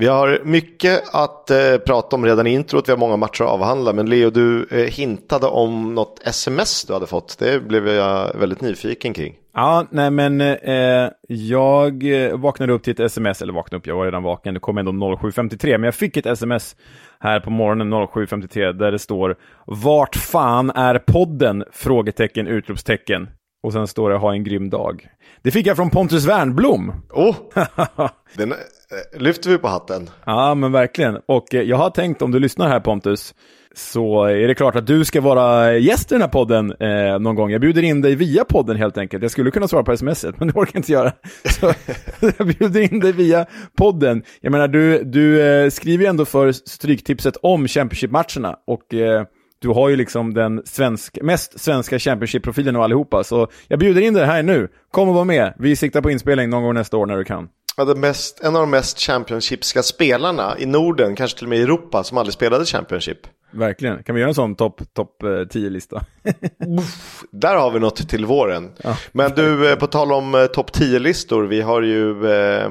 Vi har mycket att eh, prata om redan i introt, vi har många matcher att avhandla. Men Leo, du eh, hintade om något sms du hade fått. Det blev jag väldigt nyfiken kring. Ja, nej men eh, jag eh, vaknade upp till ett sms, eller vaknade upp, jag var redan vaken, det kom ändå 07.53, men jag fick ett sms här på morgonen 07.53 där det står Vart fan är podden? Frågetecken, utropstecken. Och sen står det ha en grym dag. Det fick jag från Pontus Wernblom. Oh, den Eh, lyfter vi på hatten. Ja, men verkligen. Och eh, jag har tänkt, om du lyssnar här Pontus, så är det klart att du ska vara gäst i den här podden eh, någon gång. Jag bjuder in dig via podden helt enkelt. Jag skulle kunna svara på sms, men det orkar jag inte göra. Så jag bjuder in dig via podden. Jag menar, du, du eh, skriver ju ändå för Stryktipset om Championship-matcherna. Och eh, du har ju liksom den svensk, mest svenska Championship-profilen av allihopa. Så jag bjuder in dig här nu. Kom och var med. Vi siktar på inspelning någon gång nästa år när du kan. Ja, mest, en av de mest Championshipska spelarna i Norden, kanske till och med i Europa, som aldrig spelade Championship. Verkligen. Kan vi göra en sån topp top 10-lista? Eh, Där har vi något till våren. Ja. Men du, eh, på tal om eh, topp 10-listor, vi har ju, eh,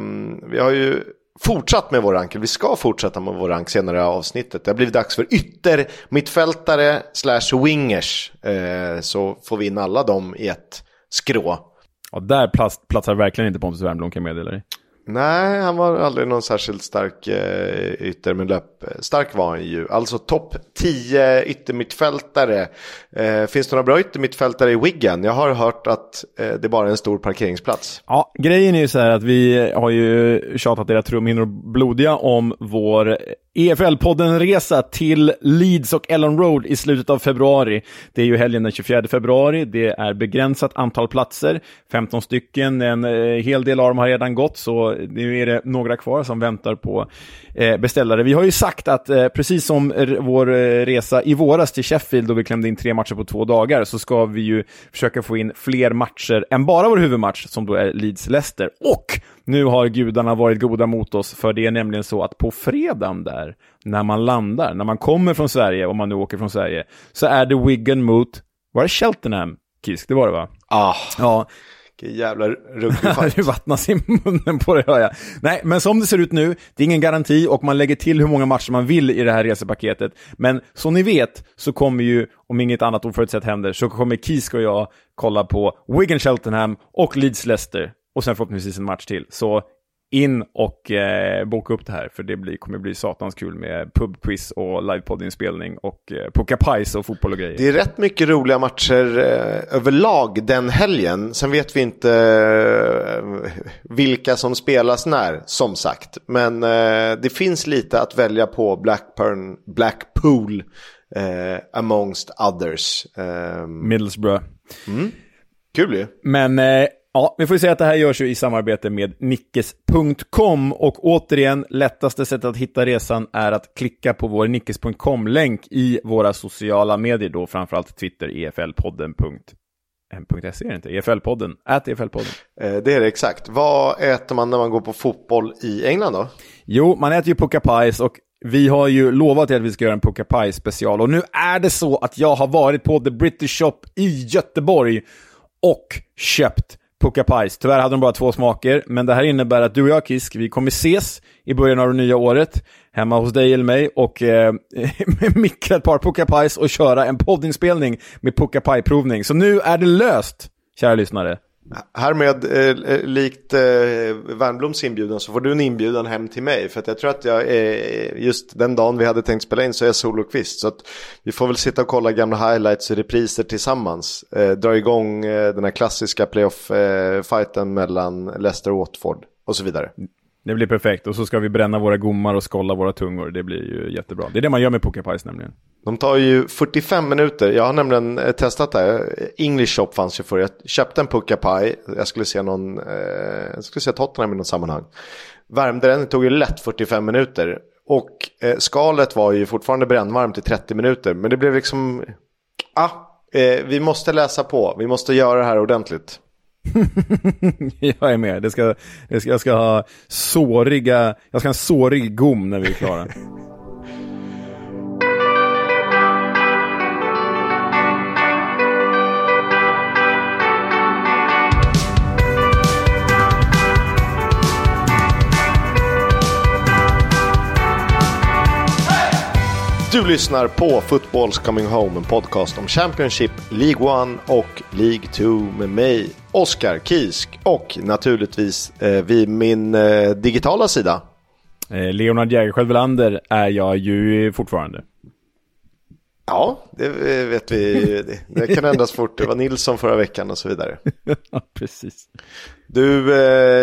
vi har ju fortsatt med vår rank, vi ska fortsätta med vår rank senare i avsnittet. Det har blivit dags för ytter, mittfältare slash wingers. Så får vi in alla dem i ett skrå. Ja, där plats, platsar verkligen inte Pontus Wernbloom kan jag meddela dig. Nej, han var aldrig någon särskilt stark eh, ytter med löp. Stark var han ju. Alltså topp 10 yttermittfältare. Eh, finns det några bra yttermittfältare i Wiggen? Jag har hört att eh, det bara är en stor parkeringsplats. Ja, grejen är ju så här att vi har ju tjatat era trumhinnor blodiga om vår EFL-podden-resa till Leeds och Ellen Road i slutet av februari. Det är ju helgen den 24 februari. Det är begränsat antal platser, 15 stycken. En eh, hel del av dem har redan gått, så nu är det några kvar som väntar på eh, beställare. Vi har ju sagt att eh, precis som vår resa i våras till Sheffield, då vi klämde in tre matcher på två dagar, så ska vi ju försöka få in fler matcher än bara vår huvudmatch, som då är Leeds-Leicester. Och nu har gudarna varit goda mot oss, för det är nämligen så att på fredagen där, när man landar, när man kommer från Sverige, om man nu åker från Sverige, så är det Wigan mot, var det Cheltenham, Kisk? Det var det va? Ah. Ja. Vilken jävla ruggig Du vattnas i munnen på det hör jag. Nej, men som det ser ut nu, det är ingen garanti och man lägger till hur många matcher man vill i det här resepaketet. Men som ni vet så kommer ju, om inget annat oförutsett händer, så kommer Kisk och jag kolla på Wigan Cheltenham och Leeds Leicester och sen förhoppningsvis en match till. Så in och eh, boka upp det här, för det blir, kommer bli satans kul med pubquiz och livepoddinspelning och eh, pucka pajs och fotboll och grejer. Det är rätt mycket roliga matcher eh, överlag den helgen. Sen vet vi inte eh, vilka som spelas när, som sagt. Men eh, det finns lite att välja på Blackburn, Blackpool, eh, amongst others. Middlesbrough. Mm. Kul ju. Men Ja, vi får ju säga att det här görs ju i samarbete med Nickes.com och återigen, lättaste sättet att hitta resan är att klicka på vår Nickes.com-länk i våra sociala medier då, framförallt Twitter, EFL-podden. .se är det inte, EFL-podden, ät EFL-podden. Eh, det är det exakt. Vad äter man när man går på fotboll i England då? Jo, man äter ju pucka pies och vi har ju lovat att vi ska göra en pucka pie special och nu är det så att jag har varit på The British Shop i Göteborg och köpt Puka Pies. Tyvärr hade de bara två smaker, men det här innebär att du och jag, Kisk, vi kommer ses i början av det nya året, hemma hos dig eller mig, och eh, mikra ett par Puka Pies och köra en poddinspelning med Puka Pie-provning. Så nu är det löst, kära lyssnare. Härmed, eh, eh, likt eh, Värnbloms inbjudan så får du en inbjudan hem till mig. För att jag tror att jag eh, just den dagen vi hade tänkt spela in så är jag solokvist. Så att vi får väl sitta och kolla gamla highlights och repriser tillsammans. Eh, dra igång eh, den här klassiska playoff-fighten eh, mellan Leicester och Watford och så vidare. Det blir perfekt och så ska vi bränna våra gommar och skolla våra tungor. Det blir ju jättebra. Det är det man gör med pokerpies nämligen. De tar ju 45 minuter. Jag har nämligen eh, testat det. här. English shop fanns ju förr. Jag köpte en puckapaj. Jag skulle se någon, eh, jag skulle se Tottenham i något sammanhang. Värmde den, det tog ju lätt 45 minuter. Och eh, skalet var ju fortfarande brännvarmt i 30 minuter. Men det blev liksom, ah, eh, vi måste läsa på. Vi måste göra det här ordentligt. jag är med. Det ska, det ska, jag ska ha såriga, jag ska ha en sårig gom när vi är klara. Du lyssnar på Footballs Coming Home, en podcast om Championship, League 1 och League 2 med mig, Oskar Kisk och naturligtvis eh, vid min eh, digitala sida. Eh, Leonard Jägerskiöld Welander är jag ju fortfarande. Ja, det vet vi. Det, det kan ändras fort. Det var Nilsson förra veckan och så vidare. ja, precis. Du,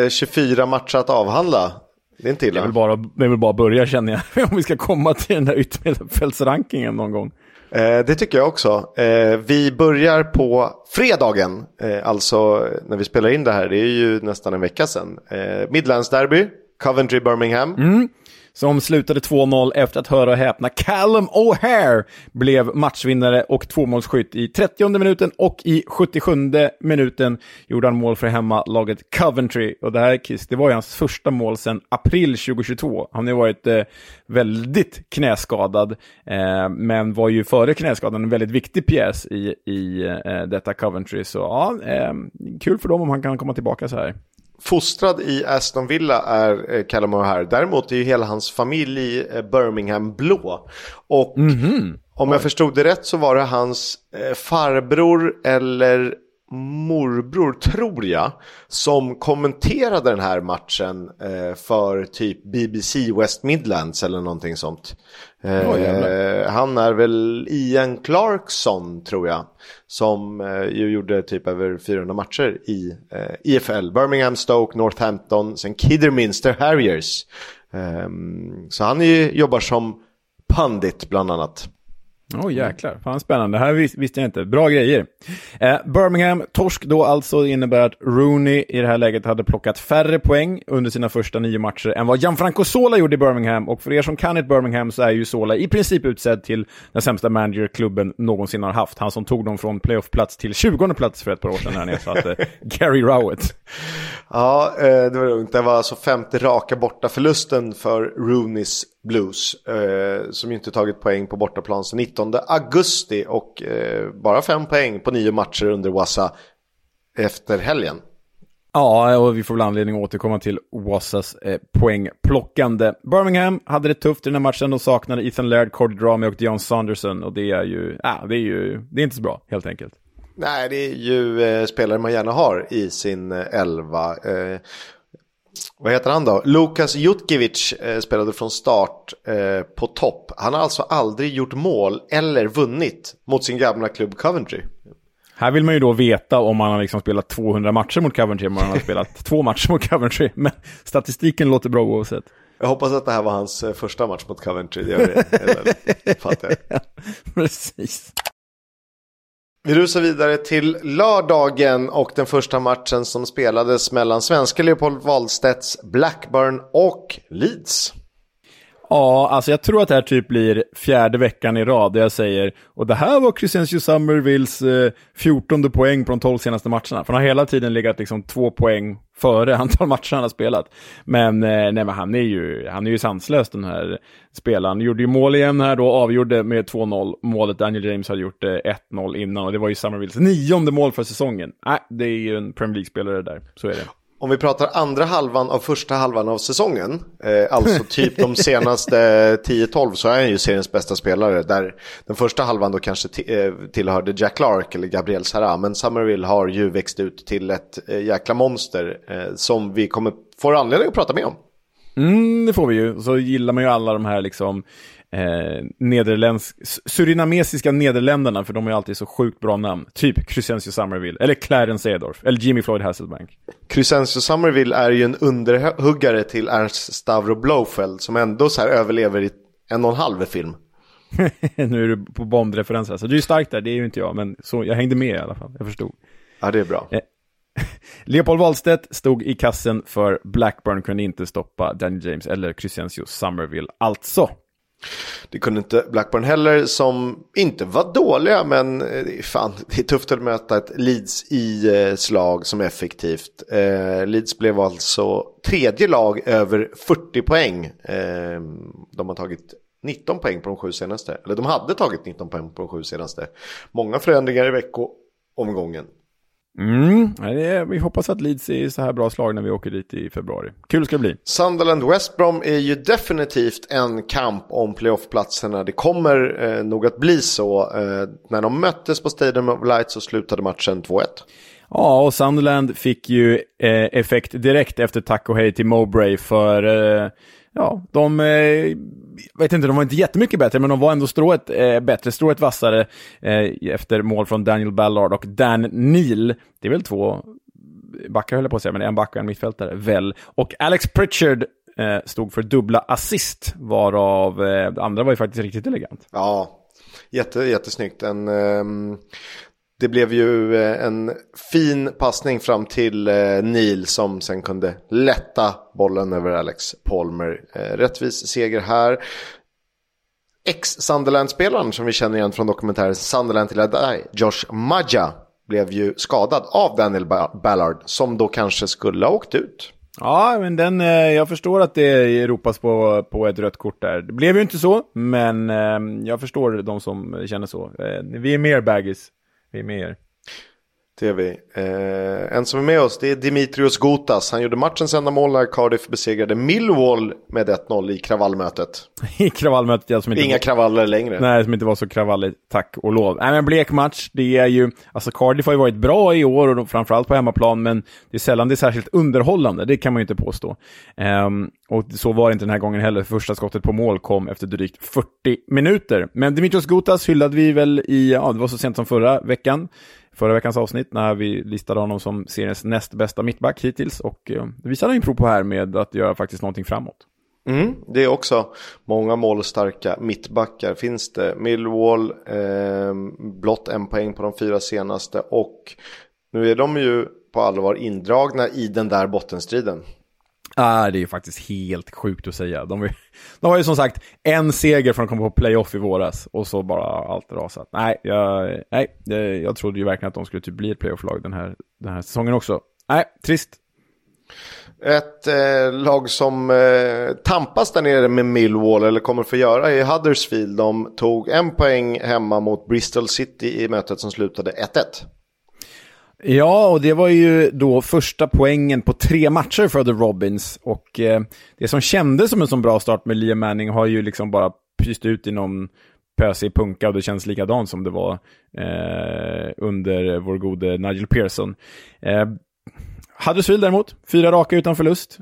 eh, 24 matcher att avhandla. Det är inte illa. Det är väl bara, det är väl bara börja känner jag, om vi ska komma till den där yttermittfältsrankingen någon gång. Eh, det tycker jag också. Eh, vi börjar på fredagen, eh, alltså när vi spelar in det här, det är ju nästan en vecka sedan. Eh, Midlands Derby, Coventry-Birmingham. Mm som slutade 2-0 efter att höra och häpna Callum O'Hare blev matchvinnare och tvåmålsskytt i 30 minuten och i 77 minuten gjorde han mål för hemmalaget Coventry. Och det här, Kiss, det var ju hans första mål sedan april 2022. Han har ju varit eh, väldigt knäskadad, eh, men var ju före knäskadan en väldigt viktig pjäs i, i eh, detta Coventry. Så ja, eh, kul för dem om han kan komma tillbaka så här fostrad i Aston Villa är eh, Callum O'Hare. Däremot är ju hela hans familj i eh, Birmingham blå. Och mm -hmm. om jag förstod det rätt så var det hans eh, farbror eller morbror, tror jag, som kommenterade den här matchen eh, för typ BBC West Midlands eller någonting sånt. Eh, oh, han är väl Ian Clarkson, tror jag, som eh, ju gjorde typ över 400 matcher i eh, IFL. Birmingham, Stoke, Northampton, sen Kidderminster Harriers. Ehm, så han är, jobbar som pundit bland annat. Åh oh, jäklar, fan spännande. Det här vis visste jag inte. Bra grejer. Eh, Birmingham, torsk då alltså innebär att Rooney i det här läget hade plockat färre poäng under sina första nio matcher än vad Gianfranco Sola gjorde i Birmingham. Och för er som kan ett Birmingham så är ju Sola i princip utsedd till den sämsta managerklubben någonsin har haft. Han som tog dem från playoffplats till 20 plats för ett par år sedan när han ersatte Gary Rowett. Ja, eh, det var lugnt. Det var alltså femte raka borta förlusten för Rooneys Blues. Eh, som inte tagit poäng på bortaplan sedan 19 augusti och eh, bara fem poäng på nio matcher under Wassa efter helgen. Ja, och vi får väl anledning att återkomma till Wassas eh, poängplockande. Birmingham hade det tufft i den här matchen. De saknade Ethan Laird, Cordy Dramy och Dion Sanderson. Och det är ju, äh, det är ju, det är inte så bra helt enkelt. Nej, det är ju eh, spelare man gärna har i sin eh, elva. Eh, vad heter han då? Lukas Jutkiewicz eh, spelade från start eh, på topp. Han har alltså aldrig gjort mål eller vunnit mot sin gamla klubb Coventry. Här vill man ju då veta om man har liksom spelat 200 matcher mot Coventry, om man har spelat två matcher mot Coventry. Men statistiken låter bra oavsett. Jag hoppas att det här var hans eh, första match mot Coventry. Det gör det, fattar jag. Precis. Vi rusar vidare till lördagen och den första matchen som spelades mellan svenska Leopold Wahlstedts Blackburn och Leeds. Ja, alltså jag tror att det här typ blir fjärde veckan i rad där jag säger och det här var Crescencio Summervilles eh, 14 poäng på de 12 senaste matcherna. För han har hela tiden legat liksom två poäng före antal matcher han har spelat. Men, eh, nej, men han är ju, han är ju sanslös den här spelaren. Gjorde ju mål igen här då, avgjorde med 2-0 målet. Daniel James hade gjort eh, 1-0 innan och det var ju Summervilles nionde mål för säsongen. Nej, det är ju en Premier League-spelare där, så är det. Om vi pratar andra halvan av första halvan av säsongen, eh, alltså typ de senaste 10-12 så är han ju seriens bästa spelare. Där den första halvan då kanske eh, tillhörde Jack Clark eller Gabriel Sara. Men Summerville har ju växt ut till ett eh, jäkla monster eh, som vi kommer få anledning att prata med om. Mm, det får vi ju. Så gillar man ju alla de här liksom eh, nederländsk, surinamesiska Nederländerna, för de har ju alltid så sjukt bra namn. Typ Crescencio Summerville, eller Clarence Edorf, eller Jimmy Floyd Hasselbank. Crescencio Summerville är ju en underhuggare till Ernst Stavro Blofeld, som ändå så här överlever i en och en halv film. nu är du på Bond-referenser, alltså, du är stark där, det är ju inte jag, men så, jag hängde med i alla fall, jag förstod. Ja, det är bra. Eh, Leopold Wahlstedt stod i kassen för Blackburn kunde inte stoppa Danny James eller Crescencio Summerville, alltså. Det kunde inte Blackburn heller som inte var dåliga men eh, fan, det är tufft att möta ett Leeds i slag som är effektivt. Eh, Leeds blev alltså tredje lag över 40 poäng. Eh, de har tagit 19 poäng på de sju senaste. Eller de hade tagit 19 poäng på de sju senaste. Många förändringar i veckoomgången. Mm, är, vi hoppas att Leeds är så här bra slag när vi åker dit i februari. Kul ska det bli. Sunderland West Brom är ju definitivt en kamp om playoffplatserna. Det kommer eh, nog att bli så. Eh, när de möttes på Stadium of Light så slutade matchen 2-1. Ja, och Sunderland fick ju eh, effekt direkt efter tack och hej till Mowbray för eh, ja, de, eh, vet inte, de var inte jättemycket bättre, men de var ändå strået eh, bättre, strået vassare eh, efter mål från Daniel Ballard och Dan Neal. Det är väl två backar höll jag på att säga, men en back och en mittfältare, väl. Och Alex Pritchard eh, stod för dubbla assist, varav eh, det andra var ju faktiskt riktigt elegant. Ja, jätte, jättesnyggt. En, eh, det blev ju eh, en fin passning fram till eh, Neil som sen kunde lätta bollen över Alex Palmer. Eh, rättvis seger här. Ex-Sunderland-spelaren som vi känner igen från dokumentären Sunderland till Adai, Josh Maja, blev ju skadad av Daniel Ballard som då kanske skulle ha åkt ut. Ja, men den, jag förstår att det ropas på, på ett rött kort där. Det blev ju inte så, men jag förstår de som känner så. Vi är mer baggis vi är med er. Det vi. Eh, en som är med oss det är Dimitrios Gotas. Han gjorde matchens enda mål när Cardiff besegrade Millwall med 1-0 i kravallmötet. I kravallmötet, ja. Som inte Inga var... kravaller längre. Nej, som inte var så kravalligt, tack och lov. Nej, men blek match, det är ju... Alltså Cardiff har ju varit bra i år, och framförallt på hemmaplan, men det är sällan det är särskilt underhållande. Det kan man ju inte påstå. Um, och så var det inte den här gången heller. Första skottet på mål kom efter drygt 40 minuter. Men Dimitrios Gotas hyllade vi väl i, ja, det var så sent som förra veckan förra veckans avsnitt när vi listade honom som seriens näst bästa mittback hittills och eh, det visade han ju prov på här med att göra faktiskt någonting framåt. Mm, det är också många målstarka mittbackar finns det. Millwall, eh, blott en poäng på de fyra senaste och nu är de ju på allvar indragna i den där bottenstriden. Ah, det är ju faktiskt helt sjukt att säga. De, de har ju som sagt en seger från att komma på playoff i våras och så bara allt rasat. Nej, jag, nej, jag trodde ju verkligen att de skulle typ bli ett playoff-lag den här, den här säsongen också. Nej, trist. Ett eh, lag som eh, tampas där nere med Millwall eller kommer få göra i Huddersfield. De tog en poäng hemma mot Bristol City i mötet som slutade 1-1. Ja, och det var ju då första poängen på tre matcher för The Robins. Och eh, det som kändes som en sån bra start med Liam Manning har ju liksom bara pyst ut i någon pösig punka och det känns likadant som det var eh, under vår gode Nigel Pearson. Eh, Huddersfield däremot, fyra raka utan förlust.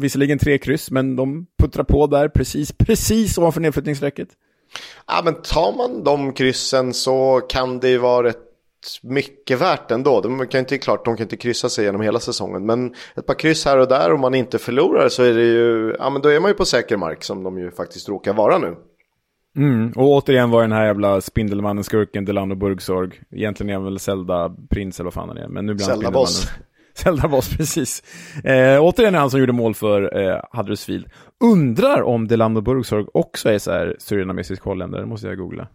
Visserligen tre kryss, men de puttrar på där precis, precis ovanför nedflyttningsstrecket. Ja, men tar man de kryssen så kan det ju vara ett mycket värt ändå. De kan inte, klart, de kan inte kryssa sig genom hela säsongen. Men ett par kryss här och där om man inte förlorar så är det ju, ja men då är man ju på säker mark som de ju faktiskt råkar vara nu. Mm, och återigen var den här jävla Spindelmannen, skurken, Delano Burgsorg. Egentligen är han väl Zelda Prins eller vad fan han är. Men nu blir han Zelda Boss. Zelda Boss, precis. Eh, återigen är han som gjorde mål för eh, Huddersfield. Undrar om Delano Burgsorg också är så här surinamesisk holländare, måste jag googla.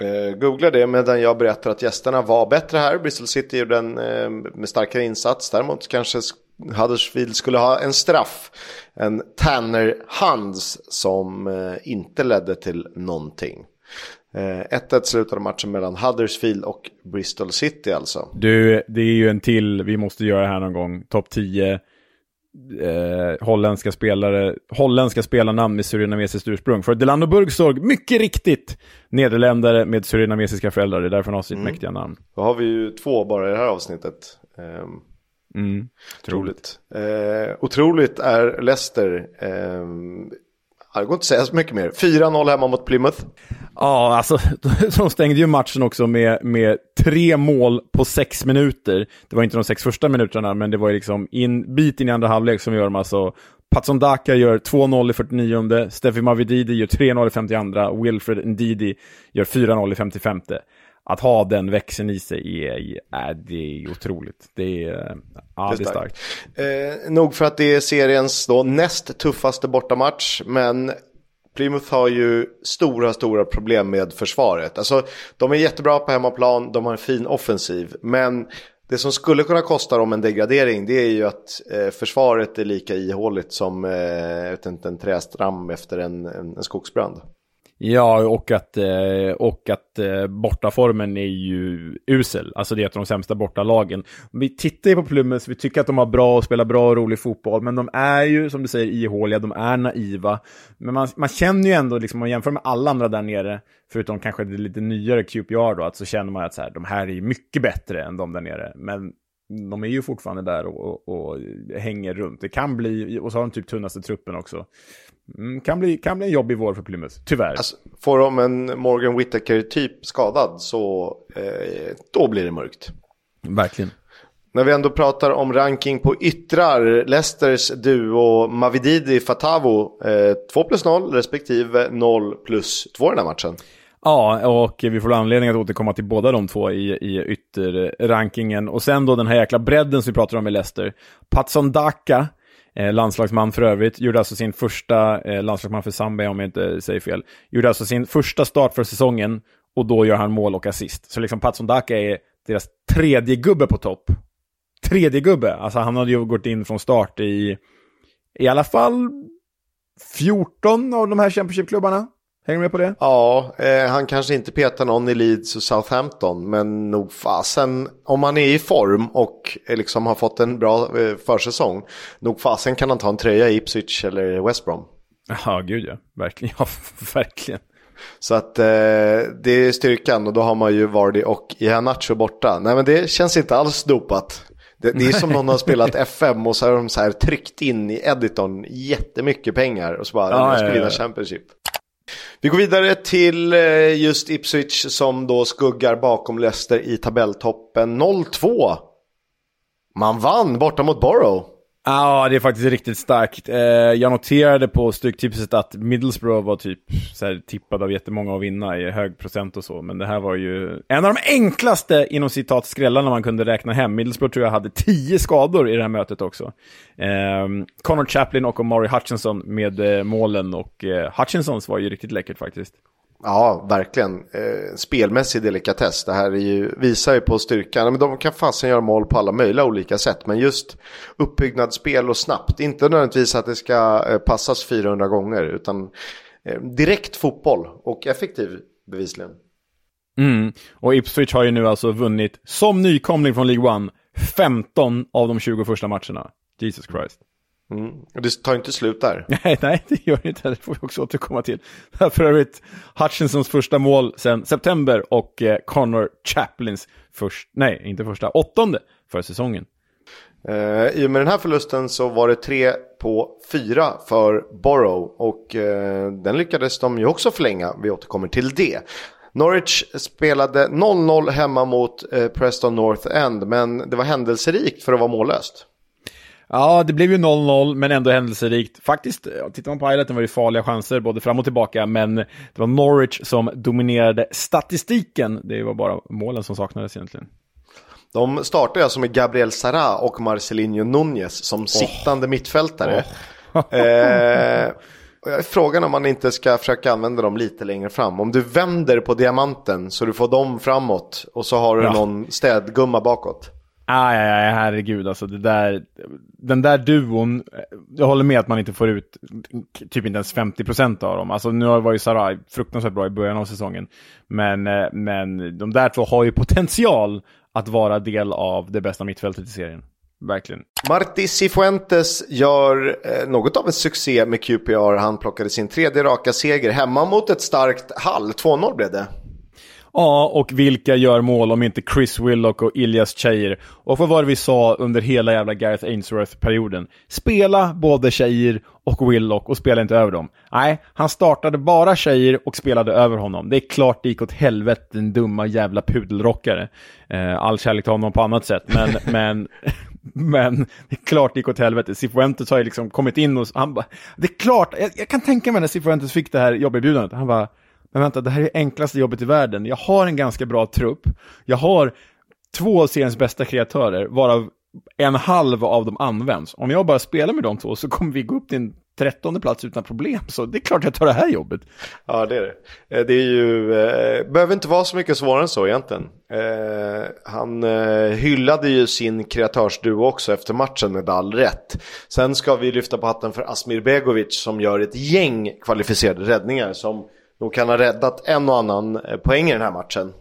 Eh, googla det medan jag berättar att gästerna var bättre här. Bristol City gjorde en eh, med starkare insats. Däremot kanske Huddersfield skulle ha en straff. En Tanner Hands som eh, inte ledde till någonting. 1-1 eh, slutade matchen mellan Huddersfield och Bristol City alltså. Du, det är ju en till vi måste göra här någon gång. Topp 10 eh, holländska spelare, holländska spelarnamn med surinamesiskt ursprung. För Delano Burgsorg, mycket riktigt, nederländare med surinamesiska föräldrar. Det är därför han har sitt mm. mäktiga namn. Då har vi ju två bara i det här avsnittet. Eh, mm, otroligt. Eh, otroligt är Leicester. Eh, det går inte att säga så mycket mer. 4-0 hemma mot Plymouth. Ja, alltså de stängde ju matchen också med, med tre mål på sex minuter. Det var inte de sex första minuterna, men det var ju liksom in, bit in i andra halvlek som gör de alltså Patson Daka gör 2-0 i 49, Steffi Mavididi gör 3-0 i 52, Wilfred Ndidi gör 4-0 i 55 att ha den växeln i sig är, är, det är otroligt. Det är, ja, det är starkt. Eh, nog för att det är seriens då näst tuffaste bortamatch, men Plymouth har ju stora, stora problem med försvaret. Alltså, de är jättebra på hemmaplan, de har en fin offensiv, men det som skulle kunna kosta dem en degradering det är ju att eh, försvaret är lika ihåligt som eh, inte, en trästram efter en, en, en skogsbrand. Ja, och att, eh, och att eh, bortaformen är ju usel. Alltså det är ett av de sämsta bortalagen. Vi tittar ju på Plymouth, vi tycker att de har bra och spelar bra och rolig fotboll, men de är ju, som du säger, ihåliga, de är naiva. Men man, man känner ju ändå, liksom, om man jämför med alla andra där nere, förutom kanske det lite nyare QPR då, att så känner man att så här, de här är mycket bättre än de där nere. Men de är ju fortfarande där och, och, och, hänger runt. Det kan bli, och så har de typ tunnaste truppen också. Mm, kan, bli, kan bli en jobbig vår för Plymouth, tyvärr. Alltså, får de en Morgan Whittaker-typ skadad så eh, då blir det mörkt. Verkligen. När vi ändå pratar om ranking på yttrar, Leicesters duo Mavididi Fatavo eh, 2 plus 0 respektive 0 plus 2 i den här matchen. Ja, och vi får anledning att återkomma till båda de två i, i ytterrankingen. Och sen då den här jäkla bredden som vi pratar om i Leicester. Patson Daka, eh, landslagsman för övrigt, gjorde alltså sin första, eh, landslagsman för Zambia om jag inte säger fel, gjorde alltså sin första start för säsongen och då gör han mål och assist. Så liksom Patson Daka är deras tredje gubbe på topp. Tredje gubbe, alltså han hade ju gått in från start i i alla fall 14 av de här Championship-klubbarna. Hänger du med på det? Ja, eh, han kanske inte petar någon i Leeds och Southampton. Men nog fasen, om han är i form och eh, liksom har fått en bra eh, försäsong. Nog fasen kan han ta en tröja i Ipswich eller West Brom. Ja, gud ja. Verkligen. Ja, verkligen. Så att eh, det är styrkan och då har man ju Vardy och Iheanacho borta. Nej men det känns inte alls dopat. Det, det är som någon har spelat FM och så har de så här tryckt in i editorn jättemycket pengar och så bara, ja, nu ska vinna Championship. Vi går vidare till eh, just Ipswich som då skuggar bakom Leicester i tabelltoppen 0-2. Man vann borta mot Borough. Ja, det är faktiskt riktigt starkt. Eh, jag noterade på Stryktipset att Middlesbrough var typ så här, tippad av jättemånga att vinna i hög procent och så. Men det här var ju en av de enklaste, inom citat, skrällarna man kunde räkna hem. Middlesbrough tror jag hade tio skador i det här mötet också. Eh, Connor Chaplin och Omari Hutchinson med eh, målen och eh, Hutchinsons var ju riktigt läckert faktiskt. Ja, verkligen. Eh, spelmässig delikatess. Det här är ju, visar ju på styrkan. Men de kan fasen göra mål på alla möjliga olika sätt. Men just uppbyggnadsspel och snabbt. Inte nödvändigtvis att det ska eh, passas 400 gånger. Utan eh, direkt fotboll och effektiv bevisligen. Mm. Och Ipswich har ju nu alltså vunnit, som nykomling från League One, 15 av de 20 första matcherna. Jesus Christ. Mm. Det tar inte slut där. Nej, nej, det gör det inte. Det får vi också återkomma till. För övrigt, Hutchinsons första mål sen september och eh, Connor Chaplins först, nej, inte första, åttonde för säsongen. Eh, I och med den här förlusten så var det tre på fyra för Borough och eh, den lyckades de ju också förlänga. Vi återkommer till det. Norwich spelade 0-0 hemma mot eh, Preston North End men det var händelserikt för att vara mållöst. Ja, det blev ju 0-0, men ändå händelserikt. Faktiskt, tittar man på highlighten var det farliga chanser både fram och tillbaka, men det var Norwich som dominerade statistiken. Det var bara målen som saknades egentligen. De startade alltså med Gabriel Sara och Marcelinho Núñez som oh. sittande mittfältare. Oh. eh, frågan om man inte ska försöka använda dem lite längre fram. Om du vänder på diamanten så du får dem framåt och så har du ja. någon städgumma bakåt. Ah, ja, ja, herregud alltså. Det där, den där duon, jag håller med att man inte får ut typ inte ens 50% av dem. Alltså nu var ju Sarai fruktansvärt bra i början av säsongen. Men, eh, men de där två har ju potential att vara del av det bästa mittfältet i serien. Verkligen. Marti Cifuentes gör eh, något av en succé med QPR. Han plockade sin tredje raka seger hemma mot ett starkt Hall. 2-0 blev det. Ja, och vilka gör mål om inte Chris Willock och Ilias Cheir? Och vad var det vi sa under hela jävla Gareth Ainsworth-perioden? Spela både Cheir och Willock och spela inte över dem. Nej, han startade bara Cheir och spelade över honom. Det är klart det gick åt helvete, den dumma jävla pudelrockare. Eh, all kärlek till honom på annat sätt, men, men men det är klart det gick åt helvete. Cifuentes har ju liksom kommit in och han bara, det är klart, jag, jag kan tänka mig när Cifuentes fick det här jobberbjudandet, han bara, men vänta, det här är det enklaste jobbet i världen. Jag har en ganska bra trupp. Jag har två av seriens bästa kreatörer, varav en halv av dem används. Om jag bara spelar med de två så kommer vi gå upp till en trettonde plats utan problem. Så det är klart jag tar det här jobbet. Ja, det är det. Eh, det är ju, eh, behöver inte vara så mycket svårare än så egentligen. Eh, han eh, hyllade ju sin kreatörsduo också efter matchen med all rätt. Sen ska vi lyfta på hatten för Asmir Begovic som gör ett gäng kvalificerade räddningar som nog kan ha räddat en och annan eh, poäng i den här matchen.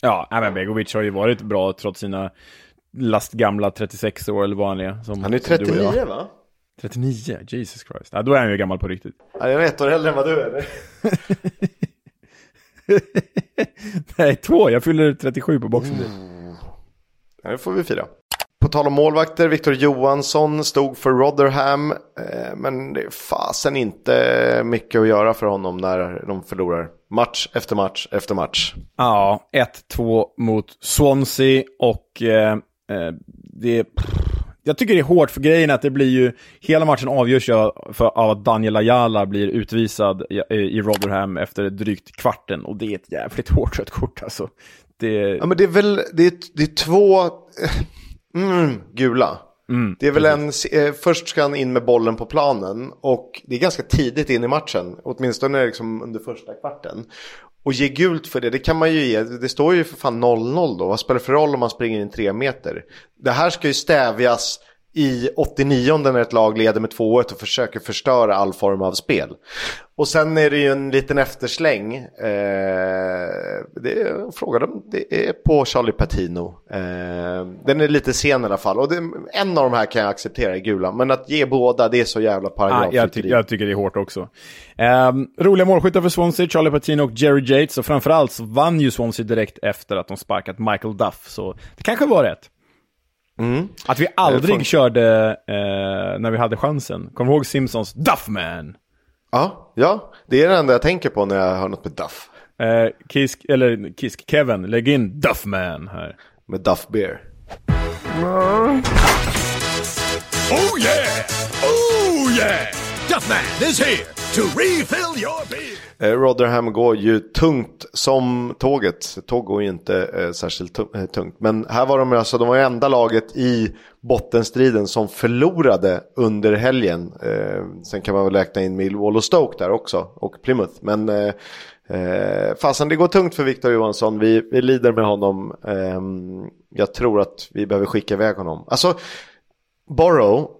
Ja, men Begovic har ju varit bra trots sina lastgamla 36 år eller vad han är. Som, han är 39 va? 39? Jesus Christ. Ja, då är han ju gammal på riktigt. Ja, jag är ett år äldre än vad du är. Nej, två. Jag fyller 37 på boxen. Mm. Ja, det får vi fira. På tal om målvakter, Victor Johansson stod för Rotherham. Eh, men det är fasen inte mycket att göra för honom när de förlorar match efter match efter match. Ja, 1-2 mot Swansea och eh, eh det... Jag tycker det är hårt för grejen att det blir ju, hela matchen avgörs ju av att Daniel Ayala blir utvisad i, i Rotherham efter drygt kvarten och det är ett jävligt hårt rött kort alltså. Det... Ja men det är väl, det är, det är två Mm, gula. Mm, det är väl en, eh, först ska han in med bollen på planen och det är ganska tidigt in i matchen, åtminstone liksom under första kvarten. Och ge gult för det, det kan man ju ge, det står ju för fan 0-0 då, vad spelar det för roll om man springer in tre meter? Det här ska ju stävjas i 89 när ett lag leder med 2-1 och försöker förstöra all form av spel. Och sen är det ju en liten eftersläng. Eh, det frågade de, det är på Charlie Patino. Eh, den är lite sen i alla fall. Och det, en av de här kan jag acceptera i gula. Men att ge båda, det är så jävla paragraf. Ah, jag, ty jag, tycker det är hårt också. Eh, roliga målskyttar för Swansea, Charlie Patino och Jerry Yates. Och framförallt så vann ju Swansea direkt efter att de sparkat Michael Duff. Så det kanske var rätt. Mm. Att vi aldrig Fan. körde eh, när vi hade chansen. Kommer du ihåg Simpsons Duffman? Ja, ja, det är det enda jag tänker på när jag hör något med Duff. Eh, Kisk, eller Kisk, Kevin, lägg in Duffman här. Med Duff Beer. Mm. Oh yeah! Oh yeah! Duffman is here to refill your beer! Eh, Rotherham går ju tungt som tåget. Tåg går ju inte eh, särskilt eh, tungt. Men här var de alltså, de var ju enda laget i bottenstriden som förlorade under helgen. Eh, sen kan man väl räkna in Millwall och Stoke där också. Och Plymouth. Men eh, eh, fasen det går tungt för Victor Johansson. Vi, vi lider med honom. Eh, jag tror att vi behöver skicka iväg honom. Alltså, Borrow,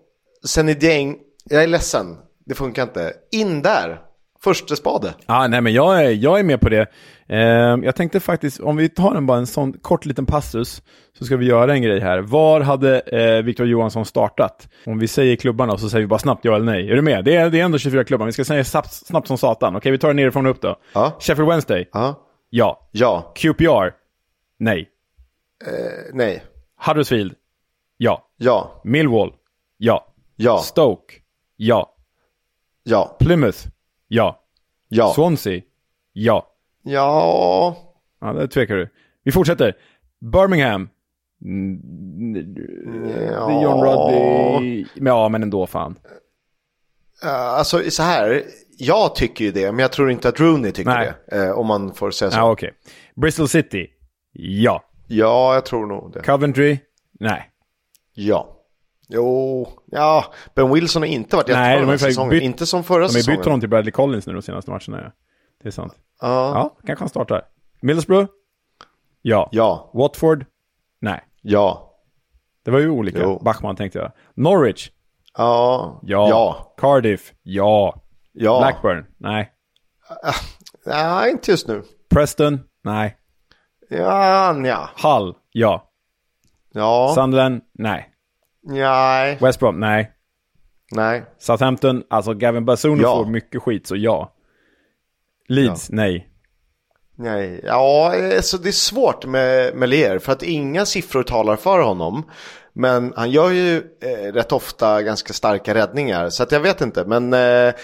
Senideng, jag är ledsen. Det funkar inte. In där. Första spade. Ja, nej men jag är, jag är med på det. Eh, jag tänkte faktiskt, om vi tar en, bara en sån kort liten passus, så ska vi göra en grej här. Var hade eh, Victor Johansson startat? Om vi säger klubbarna så säger vi bara snabbt ja eller nej. Är du med? Det är, det är ändå 24 klubbar, vi ska säga snabbt, snabbt som satan. Okej, vi tar det nerifrån och upp då. Ja. Sheffield Wednesday? Ja. Ja. Ja. QPR? Nej. Eh, nej. Huddersfield? Ja. Ja. Millwall? Ja. Ja. Stoke? Ja. Ja. Plymouth? Ja. Ja. Swansea? Ja. Ja. Ja, det tvekar du. Vi fortsätter. Birmingham? Ja. John Rudley. Ja, men ändå fan. Uh, alltså så här, jag tycker ju det, men jag tror inte att Rooney tycker Nej. det. Uh, om man får säga så. Ja. Okay. Bristol City? Ja. Ja, jag tror nog det. Coventry? Nej. Ja. Jo, ja, Ben Wilson har inte varit jättebra den här säsongen. Bytt, inte som förra säsongen. De har bytt honom till Bradley Collins nu de senaste matcherna. Ja. Det är sant. Ja. Ja, kanske han startar. Middlesbrough? Ja. Ja. Watford? Nej. Ja. Det var ju olika. Jo. Bachman tänkte jag. Norwich? Ja. Ja. ja. Cardiff? Ja. Ja. Blackburn? Nej. Uh, nej, inte just nu. Preston? Nej. Ja, ja. Hull? Ja. Ja. Sunderland? Nej. Nej. West Brom? Nej. Nej. Southampton? Alltså Gavin Bazunu ja. får mycket skit, så ja. Leeds? Ja. Nej. Nej, ja, alltså det är svårt med Melier för att inga siffror talar för honom. Men han gör ju eh, rätt ofta ganska starka räddningar. Så att jag vet inte, men eh,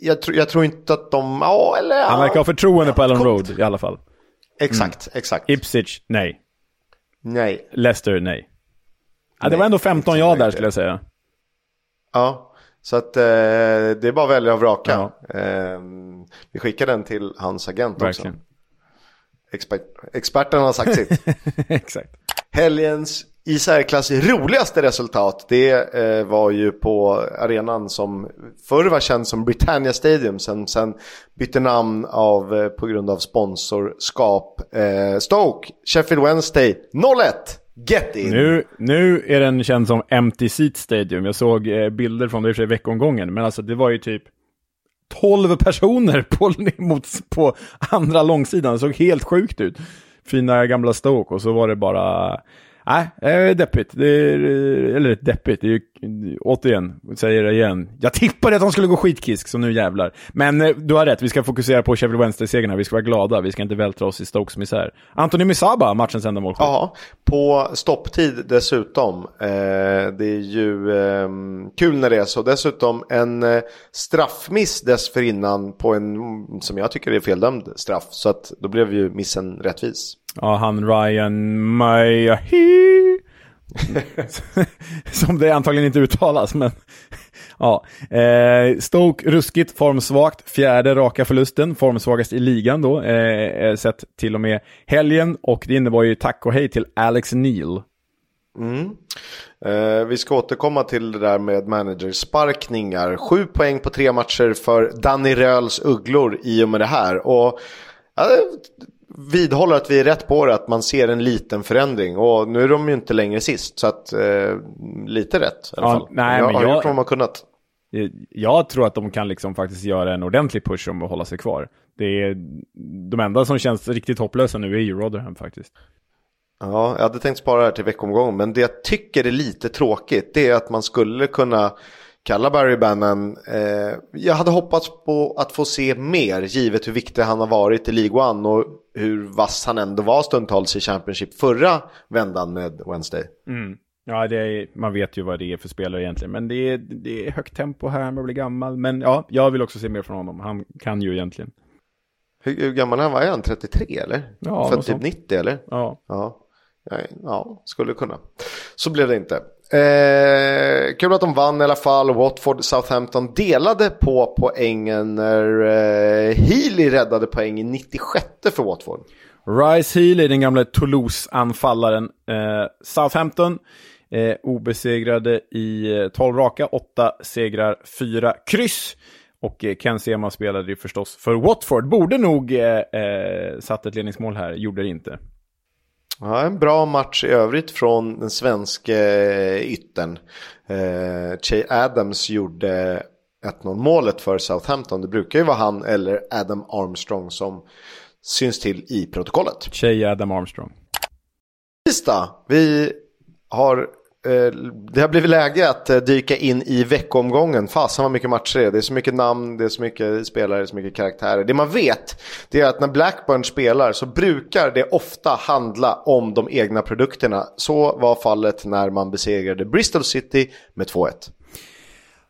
jag, tr jag, tror inte att de... Ja, eller, ja, han verkar ha förtroende på Ellen Road i alla fall. Exakt, mm. exakt. Ipswich, nej. Nej. Leicester, nej. Ja, det var ändå 15 ja där skulle jag säga. Ja, så att eh, det är bara att välja och vraka. Ja. Eh, vi skickar den till hans agent Verkligen. också. Expert, experten har sagt sitt. Exakt. Helgens i särklass roligaste resultat det eh, var ju på arenan som förr var känd som Britannia Stadium sen, sen bytte namn av, eh, på grund av sponsorskap. Eh, Stoke, Sheffield Wednesday 0-1. Get in! Nu, nu är den känd som Empty Seat Stadium. Jag såg eh, bilder från det i veckomgången. Men alltså det var ju typ 12 personer på, mot, på andra långsidan. Det såg helt sjukt ut. Fina gamla Stoke och så var det bara Nej, äh, deppigt. Det är, eh, eller deppigt, det är ju, återigen, säger det igen. Jag tippade att de skulle gå skitkisk, så nu jävlar. Men eh, du har rätt, vi ska fokusera på Sheffield Wednesday-segern här. Vi ska vara glada, vi ska inte vältra oss i Stokes misär. Anthony Misaba, matchens enda målskytt. Ja, på stopptid dessutom. Eh, det är ju eh, kul när det är så. Dessutom en eh, straffmiss dessförinnan på en, som jag tycker är feldömd straff. Så att då blev ju missen rättvis. Ja, han Ryan Mayahi. Som det antagligen inte uttalas, men ja. Eh, Stoke ruskigt formsvagt, fjärde raka förlusten, formsvagast i ligan då, eh, sett till och med helgen. Och det innebar ju tack och hej till Alex Neil. Mm. Eh, vi ska återkomma till det där med managersparkningar. Sju poäng på tre matcher för Danny Röls ugglor i och med det här. Och ja, vidhåller att vi är rätt på det, att man ser en liten förändring. Och nu är de ju inte längre sist, så att eh, lite rätt i alla fall. nej, jag men har jag, gjort vad de har kunnat. Jag tror att de kan liksom faktiskt göra en ordentlig push om att hålla sig kvar. Det är, de enda som känns riktigt hopplösa nu är ju Rotherham faktiskt. Ja, jag hade tänkt spara det här till veckomgången, men det jag tycker är lite tråkigt det är att man skulle kunna kalla Barry Bannon. Eh, jag hade hoppats på att få se mer givet hur viktig han har varit i League One och hur vass han ändå var stundtals i Championship förra vändan med Wednesday. Mm. Ja, är, man vet ju vad det är för spelare egentligen, men det är, det är högt tempo här, man blir gammal. Men ja, jag vill också se mer från honom. Han kan ju egentligen. Hur, hur gammal är han? Var han 33 eller? Ja, Född typ 90 eller? Ja. ja. Ja, skulle kunna. Så blev det inte. Eh, kul att de vann i alla fall. Watford Southampton delade på poängen när eh, Healy räddade poäng i 96 för Watford. Rice Healy, den gamla Toulouse-anfallaren. Eh, Southampton eh, obesegrade i eh, 12 raka, 8 segrar, 4 kryss. Och eh, Ken Sema spelade ju förstås för Watford. Borde nog eh, eh, satt ett ledningsmål här, gjorde det inte. Ja, en bra match i övrigt från den svenska yttern. Eh, Che Adams gjorde 1-0 målet för Southampton. Det brukar ju vara han eller Adam Armstrong som syns till i protokollet. Che Adam Armstrong. Tisdag. Vi har Eh, Eh, det har blivit läge att eh, dyka in i veckomgången. Fasen vad mycket matcher det är. Det är så mycket namn, det är så mycket spelare, det är så mycket karaktärer. Det man vet det är att när Blackburn spelar så brukar det ofta handla om de egna produkterna. Så var fallet när man besegrade Bristol City med 2-1.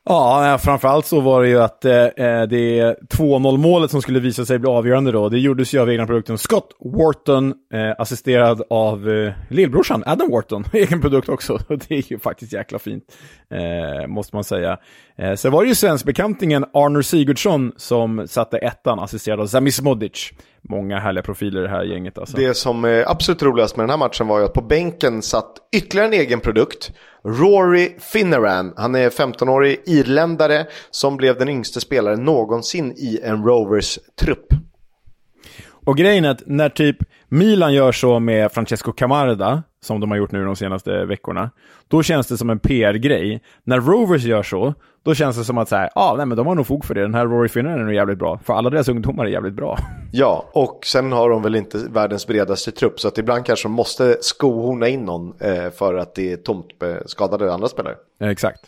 Ja, framförallt så var det ju att eh, eh det 2-0 målet som skulle visa sig bli avgörande då, det gjordes ju av egna produkten Scott Wharton, eh, assisterad av eh, lillbrorsan Adam Wharton, egen produkt också. Det är ju faktiskt jäkla fint, eh, måste man säga. Eh, sen var det ju svenskbekantingen Arnor Sigurdsson som satte ettan, assisterad av Zamis Modic. Många härliga profiler i det här gänget alltså. Det som är absolut roligast med den här matchen var ju att på bänken satt ytterligare en egen produkt. Rory Finneran, han är 15-årig irländare som blev den yngste spelaren någonsin i en Rovers trupp. Och grejen är att när typ Milan gör så med Francesco Camarda, som de har gjort nu de senaste veckorna, då känns det som en PR-grej. När Rovers gör så, då känns det som att så här, ah, nej, men de har nog fog för det. Den här Rory Finnan är nog jävligt bra. För alla deras ungdomar är jävligt bra. Ja, och sen har de väl inte världens bredaste trupp. Så att ibland kanske de måste skohorna in någon eh, för att det är tomt skadade andra spelare. Eh, exakt.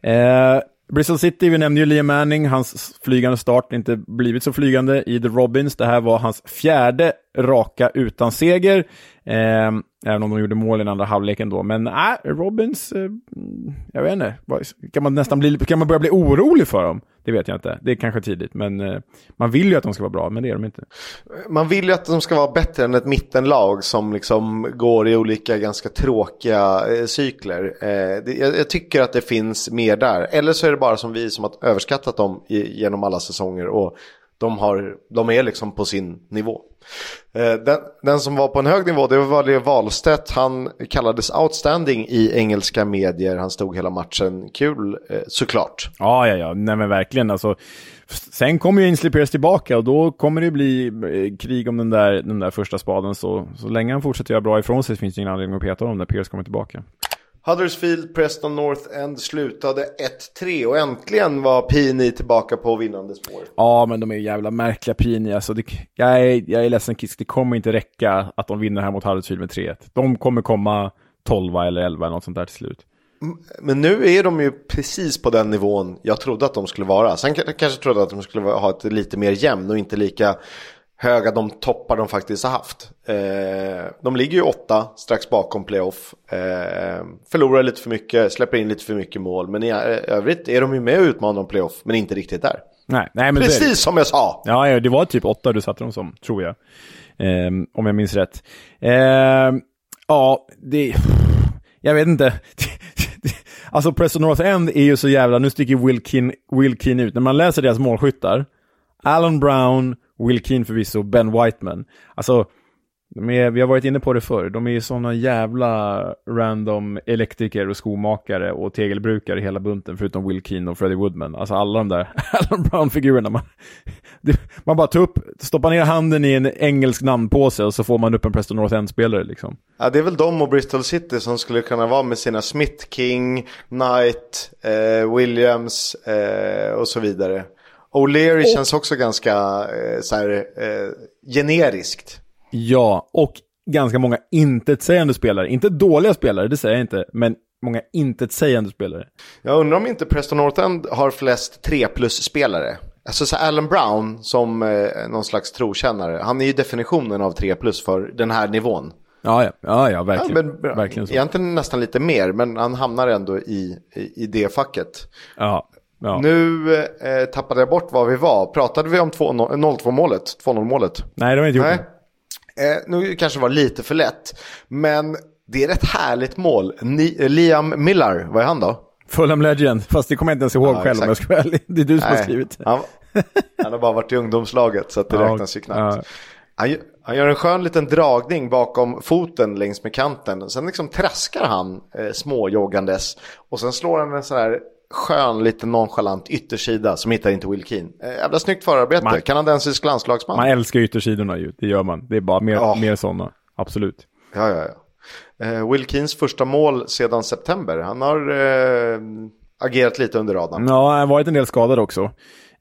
Eh, Bristol City, vi nämnde ju Liam Manning, hans flygande start inte blivit så flygande i The Robins. Det här var hans fjärde raka utan seger. Eh, även om de gjorde mål i den andra halvleken då. Men äh, Robins, eh, jag vet inte. Kan man nästan bli, kan man börja bli orolig för dem? Det vet jag inte. Det är kanske tidigt. Men eh, man vill ju att de ska vara bra, men det är de inte. Man vill ju att de ska vara bättre än ett mittenlag som liksom går i olika ganska tråkiga eh, cykler. Eh, det, jag, jag, tycker att det finns mer där. Eller så är det bara som vi som har överskattat dem i, genom alla säsonger. Och de, har, de är liksom på sin nivå. Eh, den, den, som var på en hög nivå det var Leo Wahlstedt. Han kallades outstanding i engelska medier. Han stod hela matchen. Kul eh, såklart. Ja, ja, ja. Nej, men verkligen. Alltså, sen kommer ju Ainsley Pierce tillbaka och då kommer det bli eh, krig om den där, den där första spaden. Så, så länge han fortsätter göra bra ifrån sig finns det ingen anledning att peta honom när Pierce kommer tillbaka. Huddersfield, Preston North End slutade 1-3 och äntligen var Pini tillbaka på vinnande spår. Ja, men de är ju jävla märkliga Pini. Alltså det, jag, är, jag är ledsen Kiss, det kommer inte räcka att de vinner här mot Huddersfield med 3-1. De kommer komma 12 eller 11 eller något sånt där till slut. Men nu är de ju precis på den nivån jag trodde att de skulle vara. Sen kanske trodde att de skulle ha ett lite mer jämn och inte lika höga de toppar de faktiskt har haft. Eh, de ligger ju åtta strax bakom playoff. Eh, förlorar lite för mycket, släpper in lite för mycket mål. Men i övrigt är de ju med och utmanar om playoff, men inte riktigt där. Nej, nej, men Precis som jag sa! Ja, det var typ åtta du satte dem som, tror jag. Eh, om jag minns rätt. Eh, ja, det... Jag vet inte. alltså Preston North End är ju så jävla... Nu sticker Wilkin, Wilkin ut. När man läser deras målskyttar. Alan Brown, Will Keane förvisso, Ben Whiteman. Alltså, är, vi har varit inne på det förr, de är ju sådana jävla random elektriker och skomakare och tegelbrukare hela bunten, förutom Will Keane och Freddie Woodman. Alltså alla de där Alan Brown-figurerna. Man, man bara tar upp, stoppar ner handen i en engelsk namnpåse och så får man upp en Preston North End-spelare liksom. Ja, det är väl de och Bristol City som skulle kunna vara med sina Smith King, Knight, eh, Williams eh, och så vidare. O'Leary och... känns också ganska eh, så här, eh, generiskt. Ja, och ganska många intetsägande spelare. Inte dåliga spelare, det säger jag inte, men många intetsägande spelare. Jag undrar om inte Preston North End har flest 3 plus-spelare. Alltså så Alan Brown som eh, någon slags trokännare, han är ju definitionen av 3 plus för den här nivån. Ja, ja, ja, ja verkligen. Ja, men, verkligen så. Egentligen nästan lite mer, men han hamnar ändå i, i, i det facket. Ja, Ja. Nu eh, tappade jag bort var vi var. Pratade vi om 0-2 målet? 2-0 målet? Nej, det har vi inte gjort. Eh, nu kanske det var lite för lätt. Men det är ett härligt mål. Ni, eh, Liam Millar, vad är han då? Fulham Legend, fast det kommer jag inte ens ihåg ja, själv om jag ska. Det är du som Nej, har skrivit. Han, han har bara varit i ungdomslaget så att det ja, räknas ju knappt. Ja. Han, han, gör en skön liten dragning bakom foten längs med kanten. Sen liksom traskar han eh, småjoggandes. Och sen slår han en sån här skön, lite nonchalant yttersida som hittar inte Will Keane. Eh, jävla snyggt förarbete, man, kanadensisk landslagsman. Man älskar yttersidorna ju, det gör man. Det är bara mer, oh. mer sådana, absolut. Ja, ja, ja. Eh, Will Keens första mål sedan september. Han har eh, agerat lite under radarn. Ja, han har varit en del skadad också.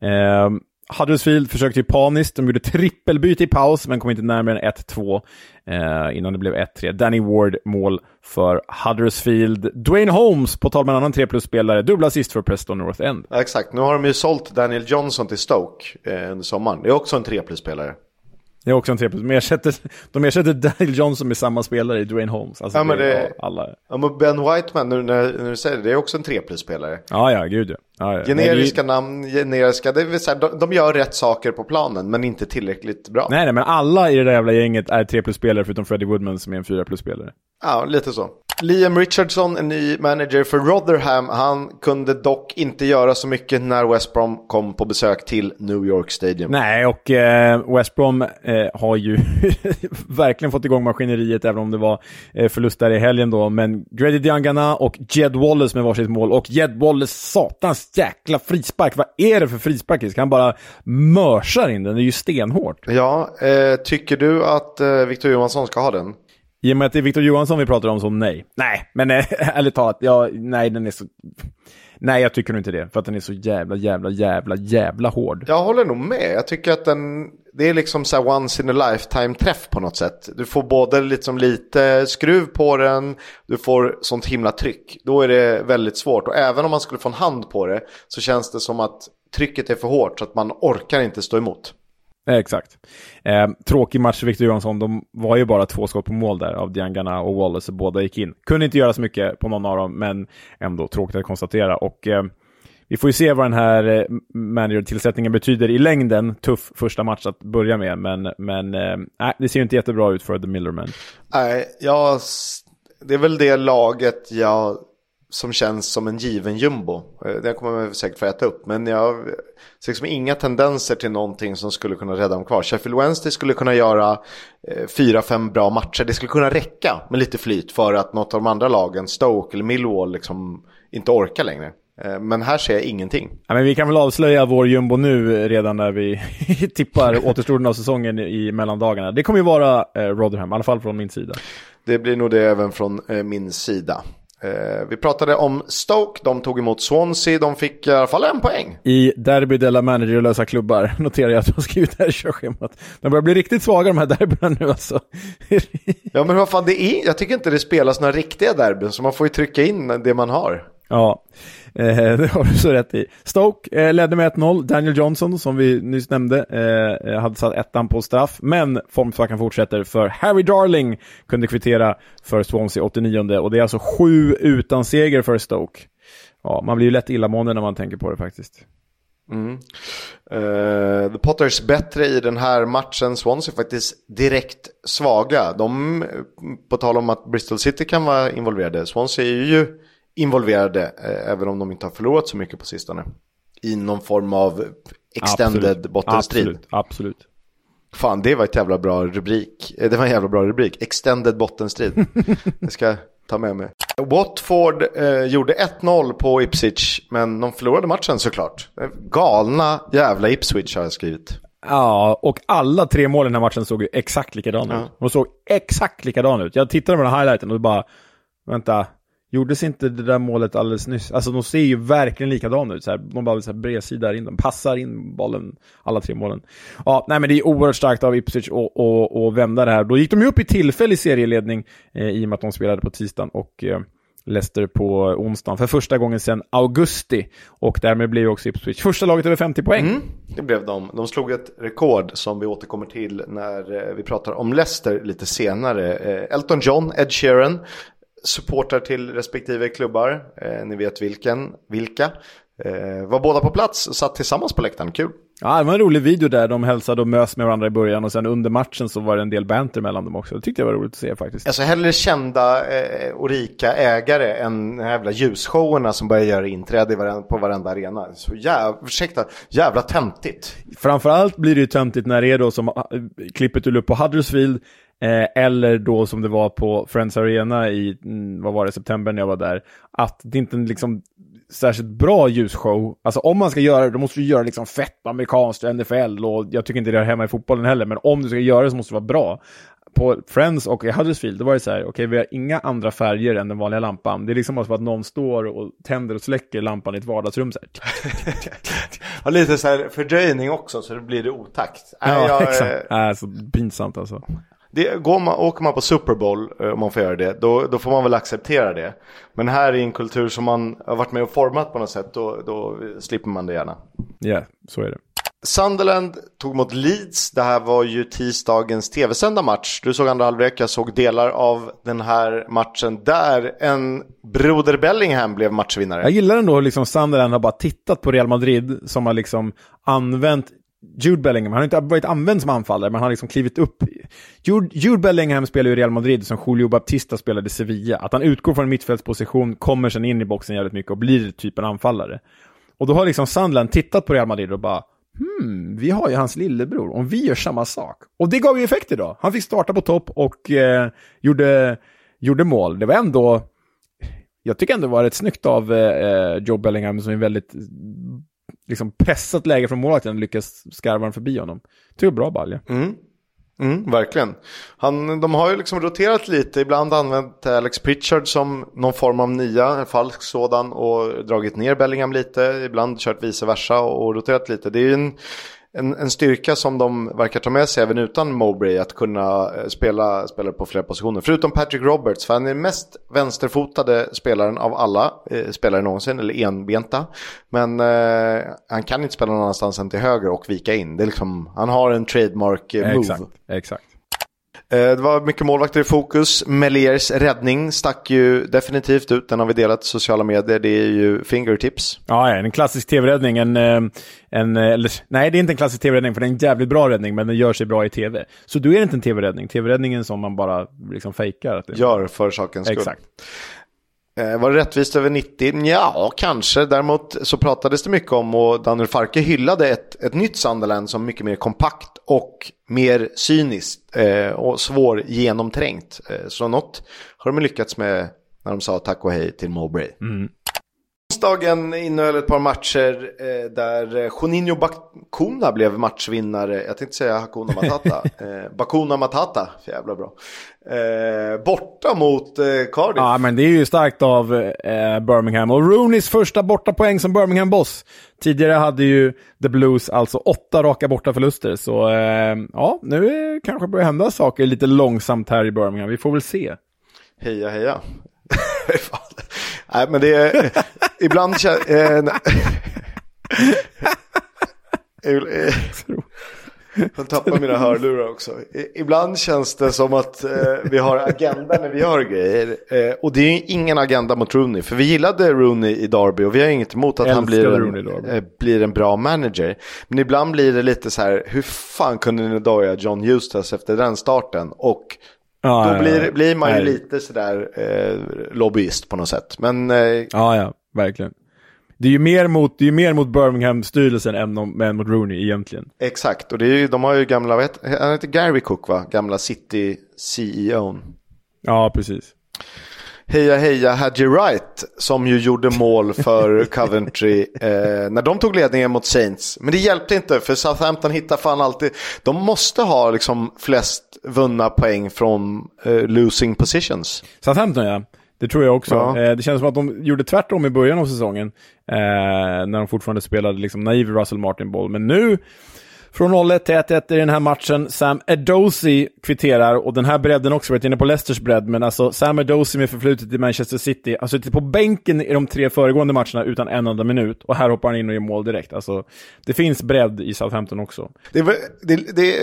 Eh, Huddersfield försökte ju paniskt, de gjorde trippelbyte i paus, men kom inte närmare än 1-2 eh, innan det blev 1-3. Danny Ward mål för Huddersfield. Dwayne Holmes, på tal med en annan 3 plus-spelare, dubbla assist för Preston North End. Ja, exakt, nu har de ju sålt Daniel Johnson till Stoke eh, under sommaren. Det är också en 3 plus-spelare. Det är också en 3 plus. De ersätter, de ersätter Daniel Johnson med samma spelare i Dwayne Holmes. Alltså ja, men det, alla. Ja, men Ben Whiteman, nu när, när du säger det, det är också en 3 plus-spelare. Ja, ja, gud ja. ja, ja. Generiska nej, namn, generiska, det vill säga, de, de gör rätt saker på planen, men inte tillräckligt bra. Nej, nej, men alla i det där jävla gänget är 3 plus-spelare, förutom Freddie Woodman som är en 4 plus-spelare. Ja, lite så. Liam Richardson, en ny manager för Rotherham, han kunde dock inte göra så mycket när West Brom kom på besök till New York Stadium. Nej, och eh, West Brom eh, har ju verkligen fått igång maskineriet, även om det var eh, förlust där i helgen då. Men Grady Diangana och Jed Wallace med varsitt mål. Och Jed Wallace, satans jäkla frispark. Vad är det för frispark? Han bara mörsar in den, det är ju stenhårt. Ja, eh, tycker du att eh, Victor Johansson ska ha den? I och med att det är Victor Johansson vi pratar om så nej. Nej, men äh, ärligt talat, ja, nej den är så... Nej, jag tycker nog inte det. För att den är så jävla, jävla, jävla, jävla hård. Jag håller nog med. Jag tycker att den... Det är liksom så once in a lifetime träff på något sätt. Du får både liksom lite skruv på den, du får sånt himla tryck. Då är det väldigt svårt. Och även om man skulle få en hand på det så känns det som att trycket är för hårt så att man orkar inte stå emot. Exakt. Eh, tråkig match för Victor Johansson. De var ju bara två skott på mål där av Diangana och Wallace. Båda gick in. Kunde inte göra så mycket på någon av dem, men ändå tråkigt att konstatera. Och eh, vi får ju se vad den här eh, manager-tillsättningen betyder i längden. Tuff första match att börja med, men, men eh, det ser ju inte jättebra ut för The Millerman. Nej, jag, det är väl det laget jag som känns som en given jumbo. Eh, det kommer man säkert få äta upp. Men jag ser liksom inga tendenser till någonting som skulle kunna rädda dem kvar. Sheffield Wednesday skulle kunna göra eh, fyra, fem bra matcher. Det skulle kunna räcka med lite flyt för att något av de andra lagen, Stoke eller Millwall, liksom inte orkar längre. Eh, men här ser jag ingenting. Ja, men vi kan väl avslöja vår jumbo nu redan när vi tippar återstoden av säsongen i mellandagarna. Det kommer ju vara Rotherham, i alla fall från min sida. Det blir nog det även från min sida. Eh, vi pratade om Stoke, de tog emot Swansea, de fick i alla fall en poäng. I Derby della managerlösa klubbar noterar jag att de har skrivit det här i körschemat. De börjar bli riktigt svaga de här derbyna nu alltså. ja men vad fan, det är, jag tycker inte det spelas några riktiga derbyn, så man får ju trycka in det man har. Ja, eh, det har du så rätt i. Stoke eh, ledde med 1-0. Daniel Johnson, som vi nyss nämnde, eh, eh, hade satt ettan på straff. Men formsvackan fortsätter för Harry Darling kunde kvittera för Swansea 89 och det är alltså sju utan seger för Stoke. Ja, man blir ju lätt illamående när man tänker på det faktiskt. Mm. Uh, the Potters bättre i den här matchen. Swansea faktiskt direkt svaga. De, eh, på tal om att Bristol City kan vara involverade. Swansea är ju involverade, eh, även om de inte har förlorat så mycket på sistone. I någon form av extended absolut. bottenstrid. Absolut, absolut. Fan, det var ett jävla bra rubrik. Eh, det var en jävla bra rubrik. Extended bottenstrid. det ska jag ta med mig. Watford eh, gjorde 1-0 på Ipswich, men de förlorade matchen såklart. Galna jävla Ipswich har jag skrivit. Ja, och alla tre mål i den här matchen såg ju exakt likadana ja. ut. De såg exakt likadana ut. Jag tittade på den här highlighten och bara, vänta, Gjordes inte det där målet alldeles nyss? Alltså de ser ju verkligen likadana ut. Så här, de bara så här bredsida in, de passar in bollen, alla tre målen. Ja, nej men det är oerhört starkt av Ipswich att vända det här. Då gick de ju upp i tillfällig serieledning eh, i och med att de spelade på tisdagen och eh, Leicester på onsdagen för första gången sedan augusti. Och därmed blev också Ipswich första laget över 50 poäng. Mm, det blev de. De slog ett rekord som vi återkommer till när eh, vi pratar om Leicester lite senare. Eh, Elton John, Ed Sheeran, supportrar till respektive klubbar. Eh, ni vet vilken, vilka. Eh, var båda på plats och satt tillsammans på läktaren, kul. Ja, det var en rolig video där de hälsade och mös med varandra i början och sen under matchen så var det en del banter mellan dem också. Det tyckte jag var roligt att se faktiskt. Alltså hellre kända eh, och rika ägare än de jävla ljusshowerna som börjar göra inträde på varenda arena. Så jävla, ursäkta, jävla töntigt. Framförallt blir det ju töntigt när det är då som eh, klippet du upp på Huddersfield Eh, eller då som det var på Friends Arena i, mm, vad var det, september när jag var där, att det inte är liksom särskilt bra ljusshow. Alltså om man ska göra det, då måste du göra liksom fett amerikanskt, NFL, och jag tycker inte det är hemma i fotbollen heller, men om du ska göra det så måste det vara bra. På Friends och i Huddersfield, då var det så här, okej, okay, vi har inga andra färger än den vanliga lampan. Det är liksom som att någon står och tänder och släcker lampan i ett vardagsrum så här. lite så här fördröjning också, så det blir det otakt. Ja, jag, exakt. Äh, så pinsamt alltså det, går man, åker man på Super Bowl, eh, om man får göra det, då, då får man väl acceptera det. Men här i en kultur som man har varit med och format på något sätt, då, då slipper man det gärna. Ja, yeah, så är det. Sunderland tog mot Leeds. Det här var ju tisdagens tv-sända match. Du såg andra halvlek, jag såg delar av den här matchen där en Broder Bellingham blev matchvinnare. Jag gillar ändå hur liksom Sunderland har bara tittat på Real Madrid som har liksom använt Jude Bellingham, han har inte varit använd som anfallare, men han har liksom klivit upp. Jude, Jude Bellingham spelar ju Real Madrid som Julio Baptista spelade i Sevilla. Att han utgår från en mittfältsposition, kommer sen in i boxen jävligt mycket och blir typ en anfallare. Och då har liksom Sandland tittat på Real Madrid och bara Hmm, vi har ju hans lillebror, om vi gör samma sak. Och det gav ju effekt idag. Han fick starta på topp och eh, gjorde, gjorde mål. Det var ändå, jag tycker ändå det var rätt snyggt av eh, eh Joe Bellingham som är väldigt liksom pressat läge från målvakten lyckas skarva den förbi honom. Det är bra balja. Mm. Mm, verkligen. Han, de har ju liksom roterat lite, ibland använt Alex Pritchard som någon form av nia, en falsk sådan och dragit ner Bellingham lite, ibland kört vice versa och roterat lite. Det är ju en en, en styrka som de verkar ta med sig även utan Mowbray att kunna eh, spela, spela på flera positioner. Förutom Patrick Roberts, för han är mest vänsterfotade spelaren av alla eh, spelare någonsin, eller enbenta. Men eh, han kan inte spela någon annanstans än till höger och vika in. Det är liksom, han har en trademark eh, move. Exakt, exakt. Eh, det var mycket målvakter i fokus. Meliers räddning stack ju definitivt ut. Den har vi delat i sociala medier. Det är ju fingertips. Ja, en klassisk tv-räddning. En, eh, en, eh, eller, nej, det är inte en klassisk tv-räddning, för det är en jävligt bra räddning, men den gör sig bra i tv. Så då är det inte en tv-räddning. Tv-räddningen som man bara liksom fejkar. Att det... Gör för sakens skull. Exakt. Eh, var det rättvist över 90? Ja, kanske. Däremot så pratades det mycket om och Daniel Farke hyllade ett, ett nytt Sunderland som mycket mer kompakt och mer cyniskt eh, och svår genomträngt. Eh, så något har de lyckats med när de sa tack och hej till Mowbray. Mm. Onsdagen innehöll ett par matcher eh, där eh, Juninho Bakuna blev matchvinnare. Jag tänkte säga Hakuna Matata. eh, Bakuna Matata, för jävla bra. Eh, borta mot eh, Cardiff. Ja, men det är ju starkt av eh, Birmingham. Och Rooneys första bortapoäng som Birmingham-boss. Tidigare hade ju The Blues alltså åtta raka bortaförluster. Så ja, nu kanske börjar hända saker lite långsamt här i Birmingham. Vi får väl se. Heja, heja. Nej, men det är... ibland känns... Eh, jag tappar mina hörlurar också. Ibland känns det som att eh, vi har agenda när vi gör grejer. Eh, och det är ju ingen agenda mot Rooney. För vi gillade Rooney i Derby och vi har inget emot att han blir en, eh, blir en bra manager. Men ibland blir det lite så här, hur fan kunde ni doja John Eustace efter den starten? Och Ah, då blir, ja, blir man ju nej. lite sådär eh, lobbyist på något sätt. Men, eh, ja, ja, verkligen. Det är ju mer mot, det är mer mot Birmingham-styrelsen än, än mot Rooney egentligen. Exakt, och det är ju, de har ju gamla, vet, han heter Gary Cook va? Gamla City CEO. Ja, precis. Heja heja Hadji Wright som ju gjorde mål för Coventry eh, när de tog ledningen mot Saints. Men det hjälpte inte för Southampton hittar fan alltid. De måste ha liksom flest vunna poäng från eh, losing positions. Southampton ja. Det tror jag också. Ja. Eh, det känns som att de gjorde tvärtom i början av säsongen. Eh, när de fortfarande spelade liksom naiv Russell Martin-boll. Men nu från 0-1 till 1-1 i den här matchen. Sam Edosi kvitterar och den här bredden också, varit inne på Leicesters bredd, men alltså Sam Edosi med förflutet i Manchester City alltså har suttit på bänken i de tre föregående matcherna utan en enda minut och här hoppar han in och gör mål direkt. Alltså, det finns bredd i Southampton också. Det, det, det,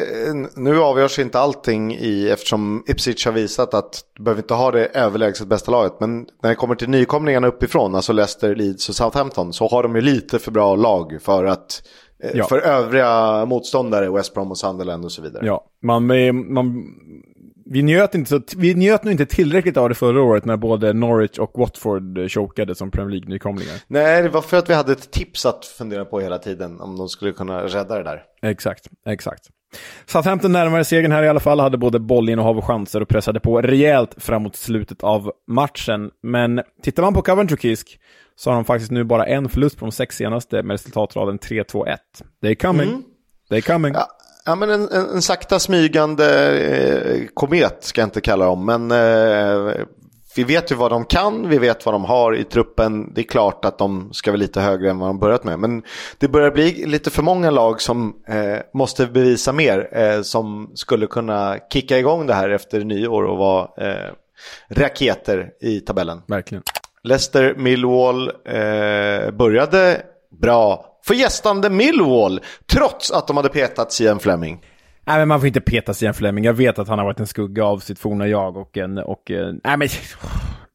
nu avgörs inte allting i, eftersom Ipswich har visat att du behöver inte ha det överlägset bästa laget, men när det kommer till nykomlingarna uppifrån, alltså Leicester, Leeds och Southampton, så har de ju lite för bra lag för att ja. För övriga motståndare, West Brom och Sunderland och så vidare. Ja, man, man, vi, njöt inte vi njöt nog inte tillräckligt av det förra året när både Norwich och Watford chokade som Premier League-nykomlingar. Nej, det var för att vi hade ett tips att fundera på hela tiden om de skulle kunna rädda det där. Exakt, exakt. Southampton närmare segern här i alla fall, hade både bollinnehav och chanser och pressade på rejält framåt slutet av matchen. Men tittar man på Coventry Kisk så har de faktiskt nu bara en förlust på de sex senaste med resultatraden 3-2-1. Det är coming. Mm. Är coming. Ja. Ja, men en, en, en sakta smygande eh, komet ska jag inte kalla dem. Men eh, vi vet ju vad de kan, vi vet vad de har i truppen. Det är klart att de ska vara lite högre än vad de börjat med. Men det börjar bli lite för många lag som eh, måste bevisa mer. Eh, som skulle kunna kicka igång det här efter nyår och vara eh, raketer i tabellen. Verkligen. Leicester Millwall eh, började bra för gästande Millwall, trots att de hade petat Sian Fleming. Nej, men man får inte peta Sian Fleming. Jag vet att han har varit en skugga av sitt forna jag och en... Och, nej, men...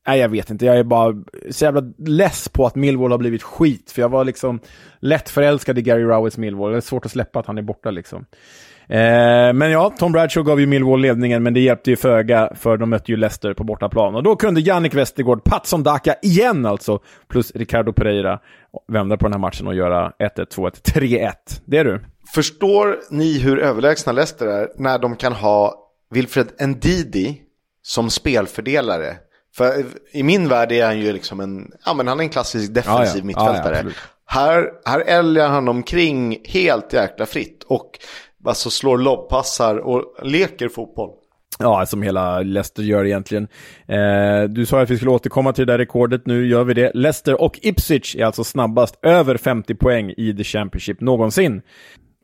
Nej, jag vet inte. Jag är bara så jävla less på att Millwall har blivit skit. För jag var liksom lätt förälskad i Gary Rowetts Millwall. Det är svårt att släppa att han är borta liksom. Eh, men ja, Tom Bradshaw gav ju Millwall ledningen, men det hjälpte ju föga för de mötte ju Leicester på bortaplan. Och då kunde Jannik Westergård, Patson Daka igen alltså, plus Ricardo Pereira vända på den här matchen och göra 1-1, 2-1, 3-1. Det är du. Förstår ni hur överlägsna Leicester är när de kan ha Wilfred Ndidi som spelfördelare? För i min värld är han ju liksom en, ja men han är en klassisk defensiv ja, ja. mittfältare. Ja, här, här älgar han omkring helt jäkla fritt. Och alltså slår lobbpassar och leker fotboll. Ja, som hela Leicester gör egentligen. Eh, du sa att vi skulle återkomma till det där rekordet, nu gör vi det. Leicester och Ipswich är alltså snabbast över 50 poäng i The Championship någonsin.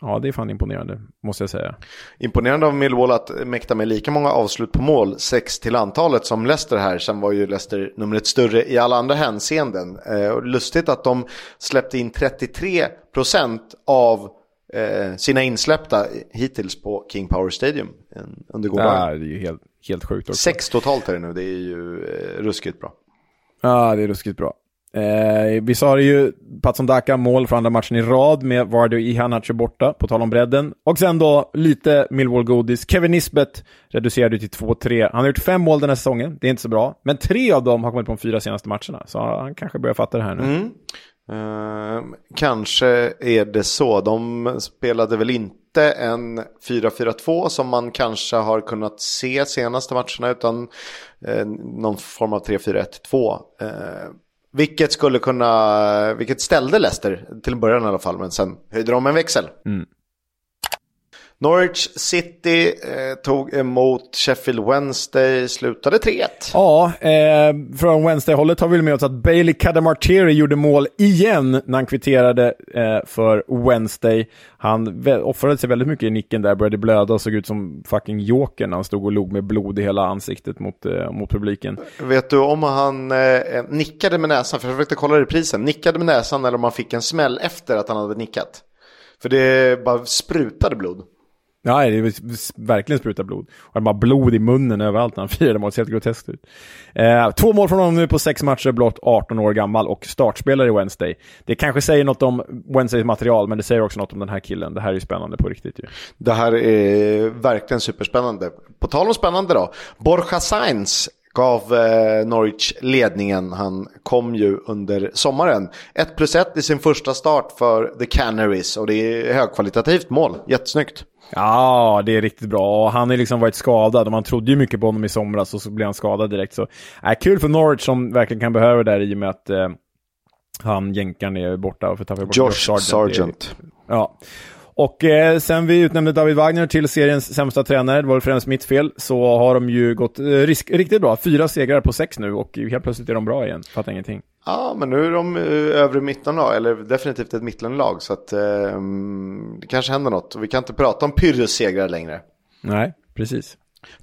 Ja, det är fan imponerande, måste jag säga. Imponerande av Millwall att mäkta med lika många avslut på mål, sex till antalet, som Leicester här. Sen var ju Leicester numret större i alla andra hänseenden. Eh, lustigt att de släppte in 33 procent av eh, sina insläppta hittills på King Power Stadium under gårdagen. Ja, det är ju helt, helt sjukt också. Sex totalt är det nu, det är ju eh, ruskigt bra. Ja, det är ruskigt bra. Eh, vi sa det ju, Patson Daka mål för andra matchen i rad med Vardy och Ihanacho borta, på tal om bredden. Och sen då lite Millwall-godis. Kevin Nisbet reducerade till 2-3. Han har gjort fem mål den här säsongen, det är inte så bra. Men tre av dem har kommit på de fyra senaste matcherna, så han kanske börjar fatta det här nu. Mm. Ehm, kanske är det så. De spelade väl inte en 4-4-2 som man kanske har kunnat se senaste matcherna utan eh, någon form av 3-4-1-2. Eh, Vilket skulle kunna, vilket ställde Leicester till början i alla fall, men sen höjde de en växel. Mm. Norwich City eh, tog emot Sheffield Wednesday, slutade 3-1. Ja, eh, från Wednesday-hållet har vi med oss att Bailey Cadamartieri gjorde mål igen när han kvitterade eh, för Wednesday. Han offrade sig väldigt mycket i nicken där, började blöda och såg ut som fucking joker när han stod och log med blod i hela ansiktet mot, eh, mot publiken. Vet du om han eh, nickade med näsan, för jag försökte kolla reprisen, nickade med näsan eller om han fick en smäll efter att han hade nickat? För det bara sprutade blod. Ja, det är verkligen spruta blod. Och han har blod i munnen överallt när han firade mål. Det ser helt groteskt ut. Eh, två mål från honom nu på sex matcher, blott 18 år gammal och startspelare i Wednesday. Det kanske säger något om Wednesdays material, men det säger också något om den här killen. Det här är ju spännande på riktigt ju. Det här är verkligen superspännande. På tal om spännande då. Borja Sainz gav eh, Norwich ledningen. Han kom ju under sommaren. 1 plus 1 i sin första start för The Canaries och det är högkvalitativt mål. Jättesnyggt. Ja, det är riktigt bra. Han har liksom varit skadad och man trodde ju mycket på honom i somras och så blev han skadad direkt. Så äh, kul för Norwich som verkligen kan behöva det där i och med att eh, han jänkan är borta och Josh, Josh Sargent. Sargent. Ja. Och eh, sen vi utnämnde David Wagner till seriens sämsta tränare, det var främst mitt fel, så har de ju gått eh, risk, riktigt bra. Fyra segrar på sex nu och helt plötsligt är de bra igen. Fattar ingenting. Ja, men nu är de uh, övre mittenlag, eller definitivt ett mittenlag. Så att uh, det kanske händer något. Vi kan inte prata om Pyrrhus-segrar längre. Nej, precis.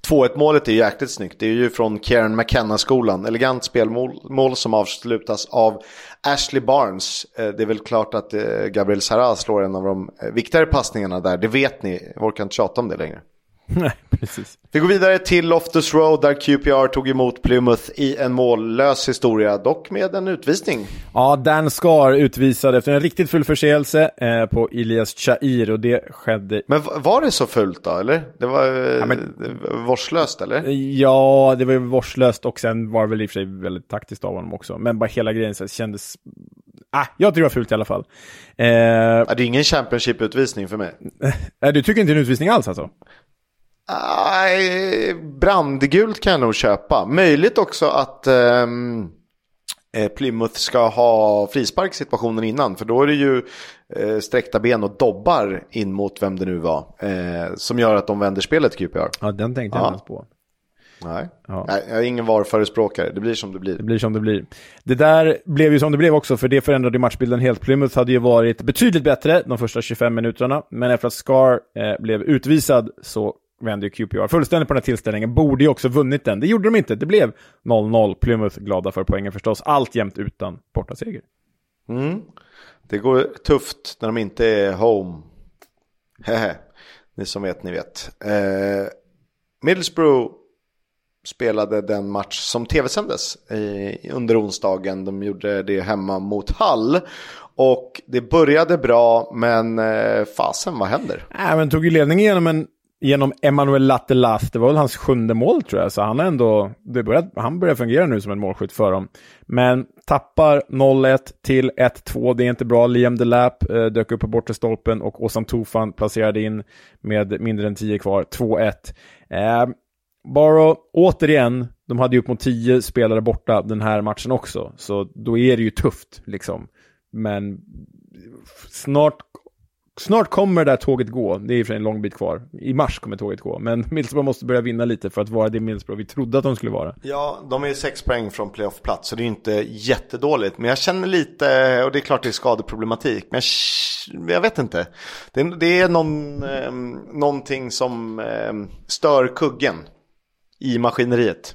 2-1 målet är jäkligt snyggt. Det är ju från Kieran McKenna-skolan. Elegant spelmål mål som avslutas av Ashley Barnes. Eh, det är väl klart att eh, Gabriel Sarah slår en av de eh, viktigare passningarna där. Det vet ni. Jag orkar inte tjata om det längre. Nej, precis. Vi går vidare till Loftus Road där QPR tog emot Plymouth i en mållös historia, dock med en utvisning. Ja, Dan Skar utvisade efter en riktigt full förseelse eh, på Ilias Chair och det skedde... Men var det så fullt då, eller? Det var eh, ja, men... vårdslöst, eller? Ja, det var vårdslöst och sen var det väl i och för sig väldigt taktiskt av honom också. Men bara hela grejen så kändes... Ah, jag tycker det var fult i alla fall. Eh... Det är ingen Championship-utvisning för mig. du tycker inte det är en utvisning alls alltså? Nej, brandgult kan jag nog köpa. Möjligt också att um, Plymouth ska ha frisparksituationen innan. För då är det ju eh, sträckta ben och dobbar in mot vem det nu var. Eh, som gör att de vänder spelet QPR. Ja, den tänkte jag ja. på. Nej. Ja. Nej, jag är ingen VAR-förespråkare. Det blir som det blir. Det blir som det blir. Det där blev ju som det blev också, för det förändrade matchbilden helt. Plymouth hade ju varit betydligt bättre de första 25 minuterna, men efter att Scar eh, blev utvisad så vände QPR fullständigt på den här tillställningen. Borde ju också vunnit den. Det gjorde de inte. Det blev 0-0. Plymouth glada för poängen förstås. Alltjämt utan bortaseger. Mm. Det går tufft när de inte är home. Hehe. Ni som vet, ni vet. Eh, Middlesbrough spelade den match som tv-sändes under onsdagen. De gjorde det hemma mot Hall. Och det började bra, men eh, fasen, vad händer? Äh, men tog ju ledningen genom en genom Emanuel Lattelas. Det var väl hans sjunde mål tror jag, så han har ändå, det börjat, han börjar fungera nu som en målskytt för dem. Men tappar 0-1 till 1-2, det är inte bra. Liam Delap eh, dök upp på bortre stolpen och Åsan Tufan placerade in med mindre än 10 kvar, 2-1. Eh, Baro, återigen, de hade ju upp mot 10 spelare borta den här matchen också, så då är det ju tufft liksom. Men snart Snart kommer det där tåget gå. Det är i och för sig en lång bit kvar. I mars kommer tåget gå. Men Middlesbrough måste börja vinna lite för att vara det Middlesbrough vi trodde att de skulle vara. Ja, de är ju sex poäng från playoffplats så det är ju inte jättedåligt. Men jag känner lite, och det är klart det är skadeproblematik, men jag, jag vet inte. Det, det är någon, eh, någonting som eh, stör kuggen i maskineriet.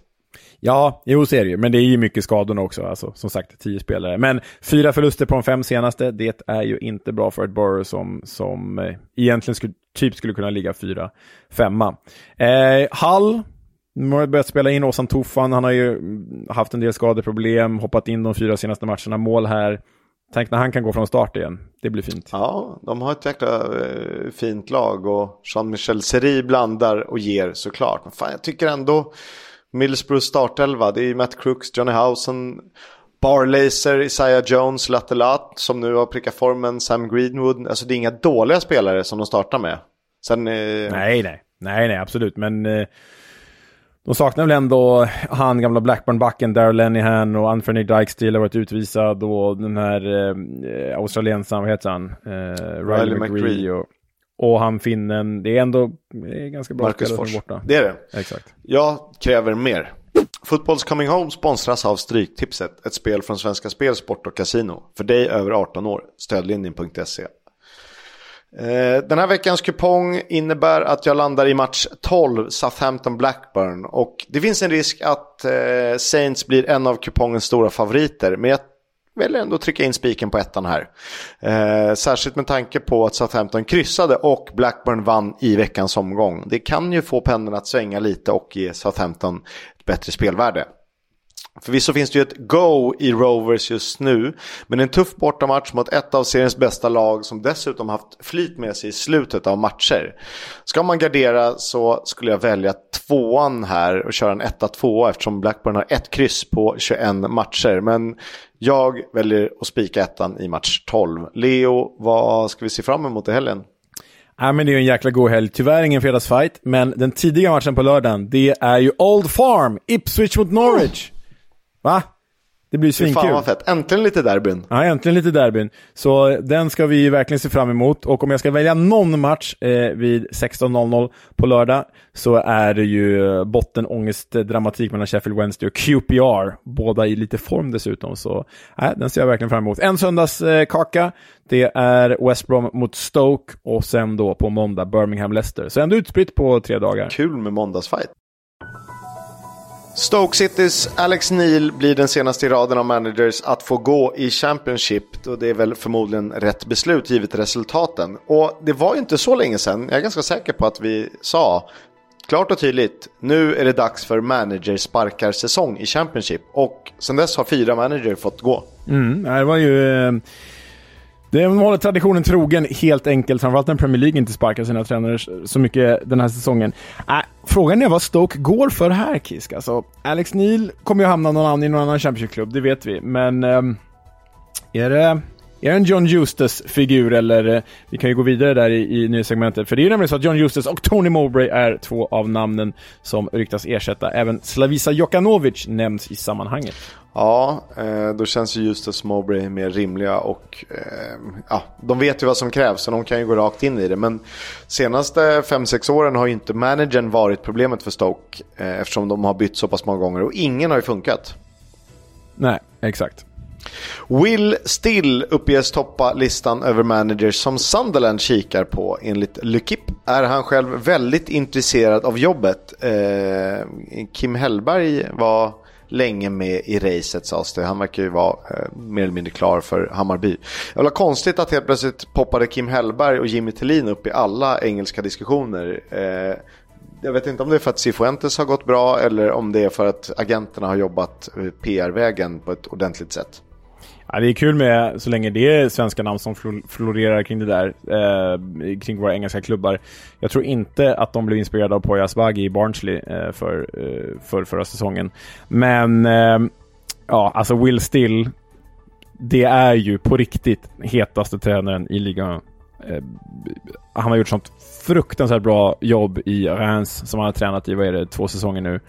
Ja, jo så är det ju. Men det är ju mycket skadorna också. Alltså, som sagt, tio spelare. Men fyra förluster på de fem senaste, det är ju inte bra för ett Borough som, som eh, egentligen skulle, typ skulle kunna ligga fyra, femma. Eh, Hall, nu har börjat spela in Åsan Tofan. Han har ju mm, haft en del skadeproblem, hoppat in de fyra senaste matcherna, mål här. Tänk när han kan gå från start igen. Det blir fint. Ja, de har ett jäkla eh, fint lag och Jean-Michel Seri blandar och ger såklart. Men fan, jag tycker ändå Middlesbrough startelva, det är Matt Crooks, Johnny Housen, Barlaser, Isaiah Jones, Lattelat som nu har prickat formen, Sam Greenwood. Alltså det är inga dåliga spelare som de startar med. Sen, eh... Nej, nej. Nej, nej, absolut. Men eh, de saknar väl ändå han gamla Blackburn-backen, Darrell Lenihan och Anthony Dykestil har varit utvisad och den här eh, australiensaren, vad heter han? Eh, Riley, Riley McGree. McGree. Och, och han finnen, det är ändå det är ganska bra Marcus spelare borta. Det är det. Exakt. Jag kräver mer. Fotbolls Coming Home sponsras av Stryktipset, ett spel från Svenska Spel, Sport och Casino. För dig över 18 år, stödlinjen.se. Eh, Den här veckans kupong innebär att jag landar i match 12, Southampton-Blackburn. Och det finns en risk att eh, Saints blir en av kupongens stora favoriter. Men jag väljer ändå att trycka in spiken på ettan här. Eh, särskilt med tanke på att Southampton kryssade och Blackburn vann i veckans omgång. Det kan ju få pendeln att svänga lite och ge Southampton ett bättre spelvärde. Förvisso finns det ju ett go i Rovers just nu, men en tuff bortamatch mot ett av seriens bästa lag som dessutom haft flyt med sig i slutet av matcher. Ska man gardera så skulle jag välja tvåan här och köra en 1-2 eftersom Blackburn har ett kryss på 21 matcher. Men jag väljer att spika ettan i match 12. Leo, vad ska vi se fram emot i helgen? Ja, men det är ju en jäkla god helg. Tyvärr ingen fredagsfight, men den tidiga matchen på lördagen, det är ju Old Farm, Ipswich mot Norwich. Va? Det blir Fy fan svinkul. vad fett. Äntligen lite derbyn. Ja, äntligen lite derbyn. Så den ska vi verkligen se fram emot. Och om jag ska välja någon match eh, vid 16.00 på lördag så är det ju eh, bottenångest-dramatik mellan Sheffield Wednesday och QPR. Båda i lite form dessutom. Så äh, den ser jag verkligen fram emot. En söndagskaka, eh, det är West Brom mot Stoke och sen då på måndag Birmingham-Leicester. Så ändå utspritt på tre dagar. Kul med måndagsfight. Stoke Citys Alex Neil blir den senaste i raden av managers att få gå i Championship. Och det är väl förmodligen rätt beslut givet resultaten. Och det var ju inte så länge sedan, jag är ganska säker på att vi sa klart och tydligt, nu är det dags för managersparkarsäsong i Championship. Och sen dess har fyra manager fått gå. Mm, det var ju... eh, det håller traditionen trogen helt enkelt, framförallt när Premier League inte sparkar sina tränare så mycket den här säsongen. Äh, frågan är vad Stoke går för här Kisk. Alltså, Alex Neil kommer ju hamna någon annan i någon annan Championship-klubb, det vet vi. Men Ähm, är det... Är en John Eustace-figur eller eh, vi kan ju gå vidare där i, i nyhetssegmentet. För det är ju nämligen så att John Eustace och Tony Mowbray är två av namnen som ryktas ersätta. Även Slavisa Jokanovic nämns i sammanhanget. Ja, eh, då känns ju Justus Mowbray mer rimliga och eh, ja, de vet ju vad som krävs så de kan ju gå rakt in i det. Men senaste 5-6 åren har ju inte managern varit problemet för Stoke eftersom de har bytt så pass många gånger och ingen har ju funkat. Nej, exakt. Will Still uppges toppa listan över managers som Sunderland kikar på. Enligt L'Ukip. är han själv väldigt intresserad av jobbet. Eh, Kim Hellberg var länge med i racet sades det. Han verkar ju vara eh, mer eller mindre klar för Hammarby. Det var konstigt att helt plötsligt poppade Kim Hellberg och Jimmy Tillin upp i alla engelska diskussioner. Eh, jag vet inte om det är för att Cifuentes har gått bra eller om det är för att agenterna har jobbat eh, PR-vägen på ett ordentligt sätt. Ja, det är kul med så länge det är svenska namn som florerar kring det där, eh, kring våra engelska klubbar. Jag tror inte att de blev inspirerade av Poya Asbaghi i Barnsley eh, för, eh, för förra säsongen. Men, eh, ja, alltså Will Still, det är ju på riktigt hetaste tränaren i ligan. Eh, han har gjort sånt fruktansvärt bra jobb i Reims som han har tränat i, vad är det, två säsonger nu.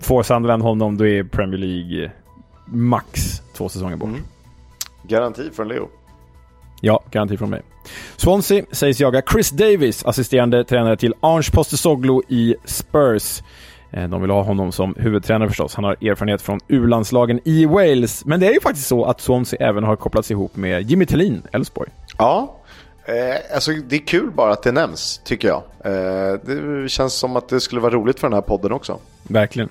Får Sunderland honom, då är Premier League max två säsonger bort. Mm. Garanti från Leo. Ja, garanti från mig. Swansea sägs jaga Chris Davis, assisterande tränare till Ange Postecoglou i Spurs. Eh, De vill ha honom som huvudtränare förstås. Han har erfarenhet från U-landslagen i Wales. Men det är ju faktiskt så att Swansea även har kopplats ihop med Jimmy Tillin, Elfsborg. Ja, eh, alltså det är kul bara att det nämns tycker jag. Eh, det känns som att det skulle vara roligt för den här podden också. Verkligen.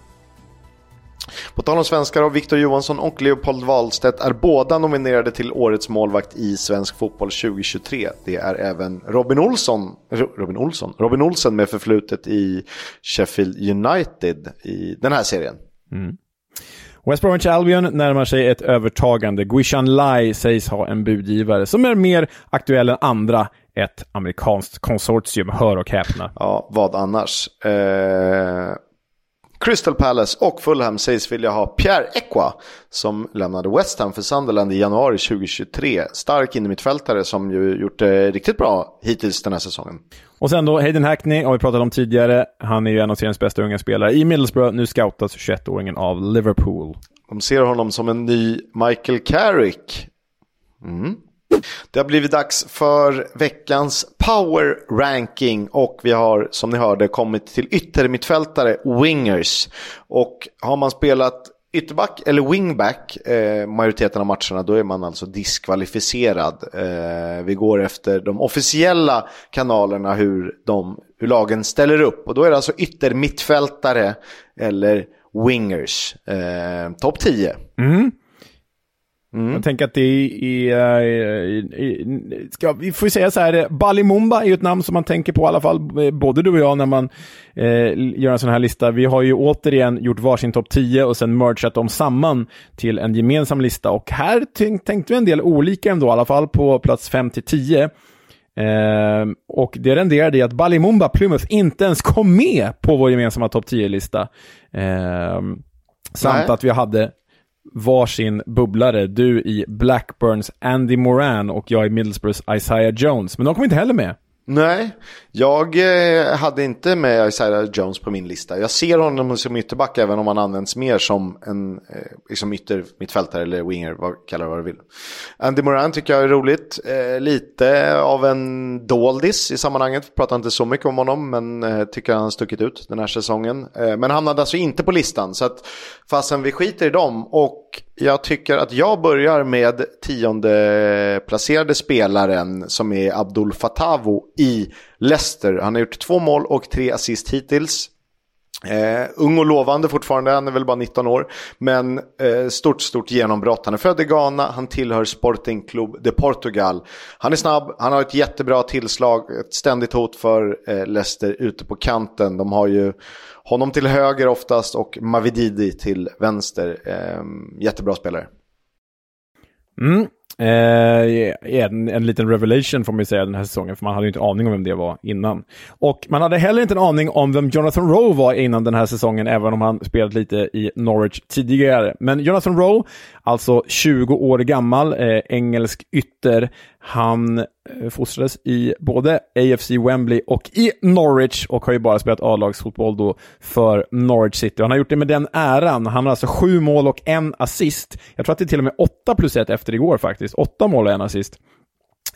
På tal om svenskar har Victor Johansson och Leopold Wahlstedt är båda nominerade till Årets målvakt i svensk fotboll 2023. Det är även Robin Olsson, Ro- Robin Olsson, Robin Olsen med förflutet i Sheffield United i den här serien. West Bromwich Albion närmar sig ett övertagande. Guishan Lai sägs ha en budgivare som är mer aktuell än andra. Ett amerikanskt konsortium, hör och häpna. Ja, vad annars? Eh, Crystal Palace och Fulham sägs vilja ha Pierre Ekwa som lämnade West Ham för Sunderland i januari 2023. Stark innermittfältare som ju gjort det riktigt bra hittills den här säsongen. Och sen då Hayden Hackney har vi pratat om tidigare. Han är ju en av seriens bästa unga spelare i Middlesbrough. Nu scoutas 21-åringen av Liverpool. De ser honom som en ny Michael Carrick. Mm. Det har blivit dags för veckans power ranking och vi har som ni hörde kommit till yttermittfältare, wingers. Och har man spelat ytterback eller wingback eh, majoriteten av matcherna då är man alltså diskvalificerad. Eh, vi går efter de officiella kanalerna hur, de, hur lagen ställer upp och då är det alltså yttermittfältare eller wingers. Eh, Topp 10. Mm. Mm. Jag tänker att det är, ska, vi får säga så här, Balimumba är ju ett namn som man tänker på i alla fall, både du och jag när man eh, gör en sån här lista. Vi har ju återigen gjort varsin topp 10 och sen mergat dem samman till en gemensam lista och här tänkte vi en del olika ändå, i alla fall på plats 5 till 10. Eh, och det renderade i att Balimumba Plymouth inte ens kom med på vår gemensamma topp 10-lista. Eh, samt Nej. att vi hade varsin bubblare. Du i Blackburns Andy Moran och jag i Middlesbroughs Isaiah Jones. Men de kom inte heller med. Nej, jag eh, hade inte med Isaiah Jones på min lista. Jag ser honom som ytterback även om han används mer som en eh, liksom ytter, mittfältare eller winger, vad kallar vad du vill. Andy Moran tycker jag är roligt. Eh, lite av en doldis i sammanhanget. Pratar inte så mycket om honom men tycker han har stuckit ut den här säsongen. Men hamnade alltså inte på listan så att fastän vi skiter i dem och jag tycker att jag börjar med tionde placerade spelaren som är Abdul Fatavo i Leicester. Han har gjort två mål och tre assist hittills. Eh, ung och lovande fortfarande, han är väl bara 19 år. Men eh, stort, stort genombrott. Han är född i Ghana, han tillhör Sporting Club de Portugal. Han är snabb, han har ett jättebra tillslag, ett ständigt hot för eh, Leicester ute på kanten. De har ju honom till höger oftast och Mavididi till vänster. Eh, jättebra spelare. Mm. Eh, en, en liten revelation får man ju säga den här säsongen, för man hade ju inte aning om vem det var innan. Och man hade heller inte en aning om vem Jonathan Rowe var innan den här säsongen, även om han spelat lite i Norwich tidigare. Men Jonathan Rowe, alltså 20 år gammal, eh, engelsk ytter, han eh, fostrades i både AFC Wembley och i Norwich och har ju bara spelat A-lagsfotboll då för Norwich City. Han har gjort det med den äran. Han har alltså sju mål och en assist. Jag tror att det är till och med åtta plus ett efter igår faktiskt. Åtta mål och en assist.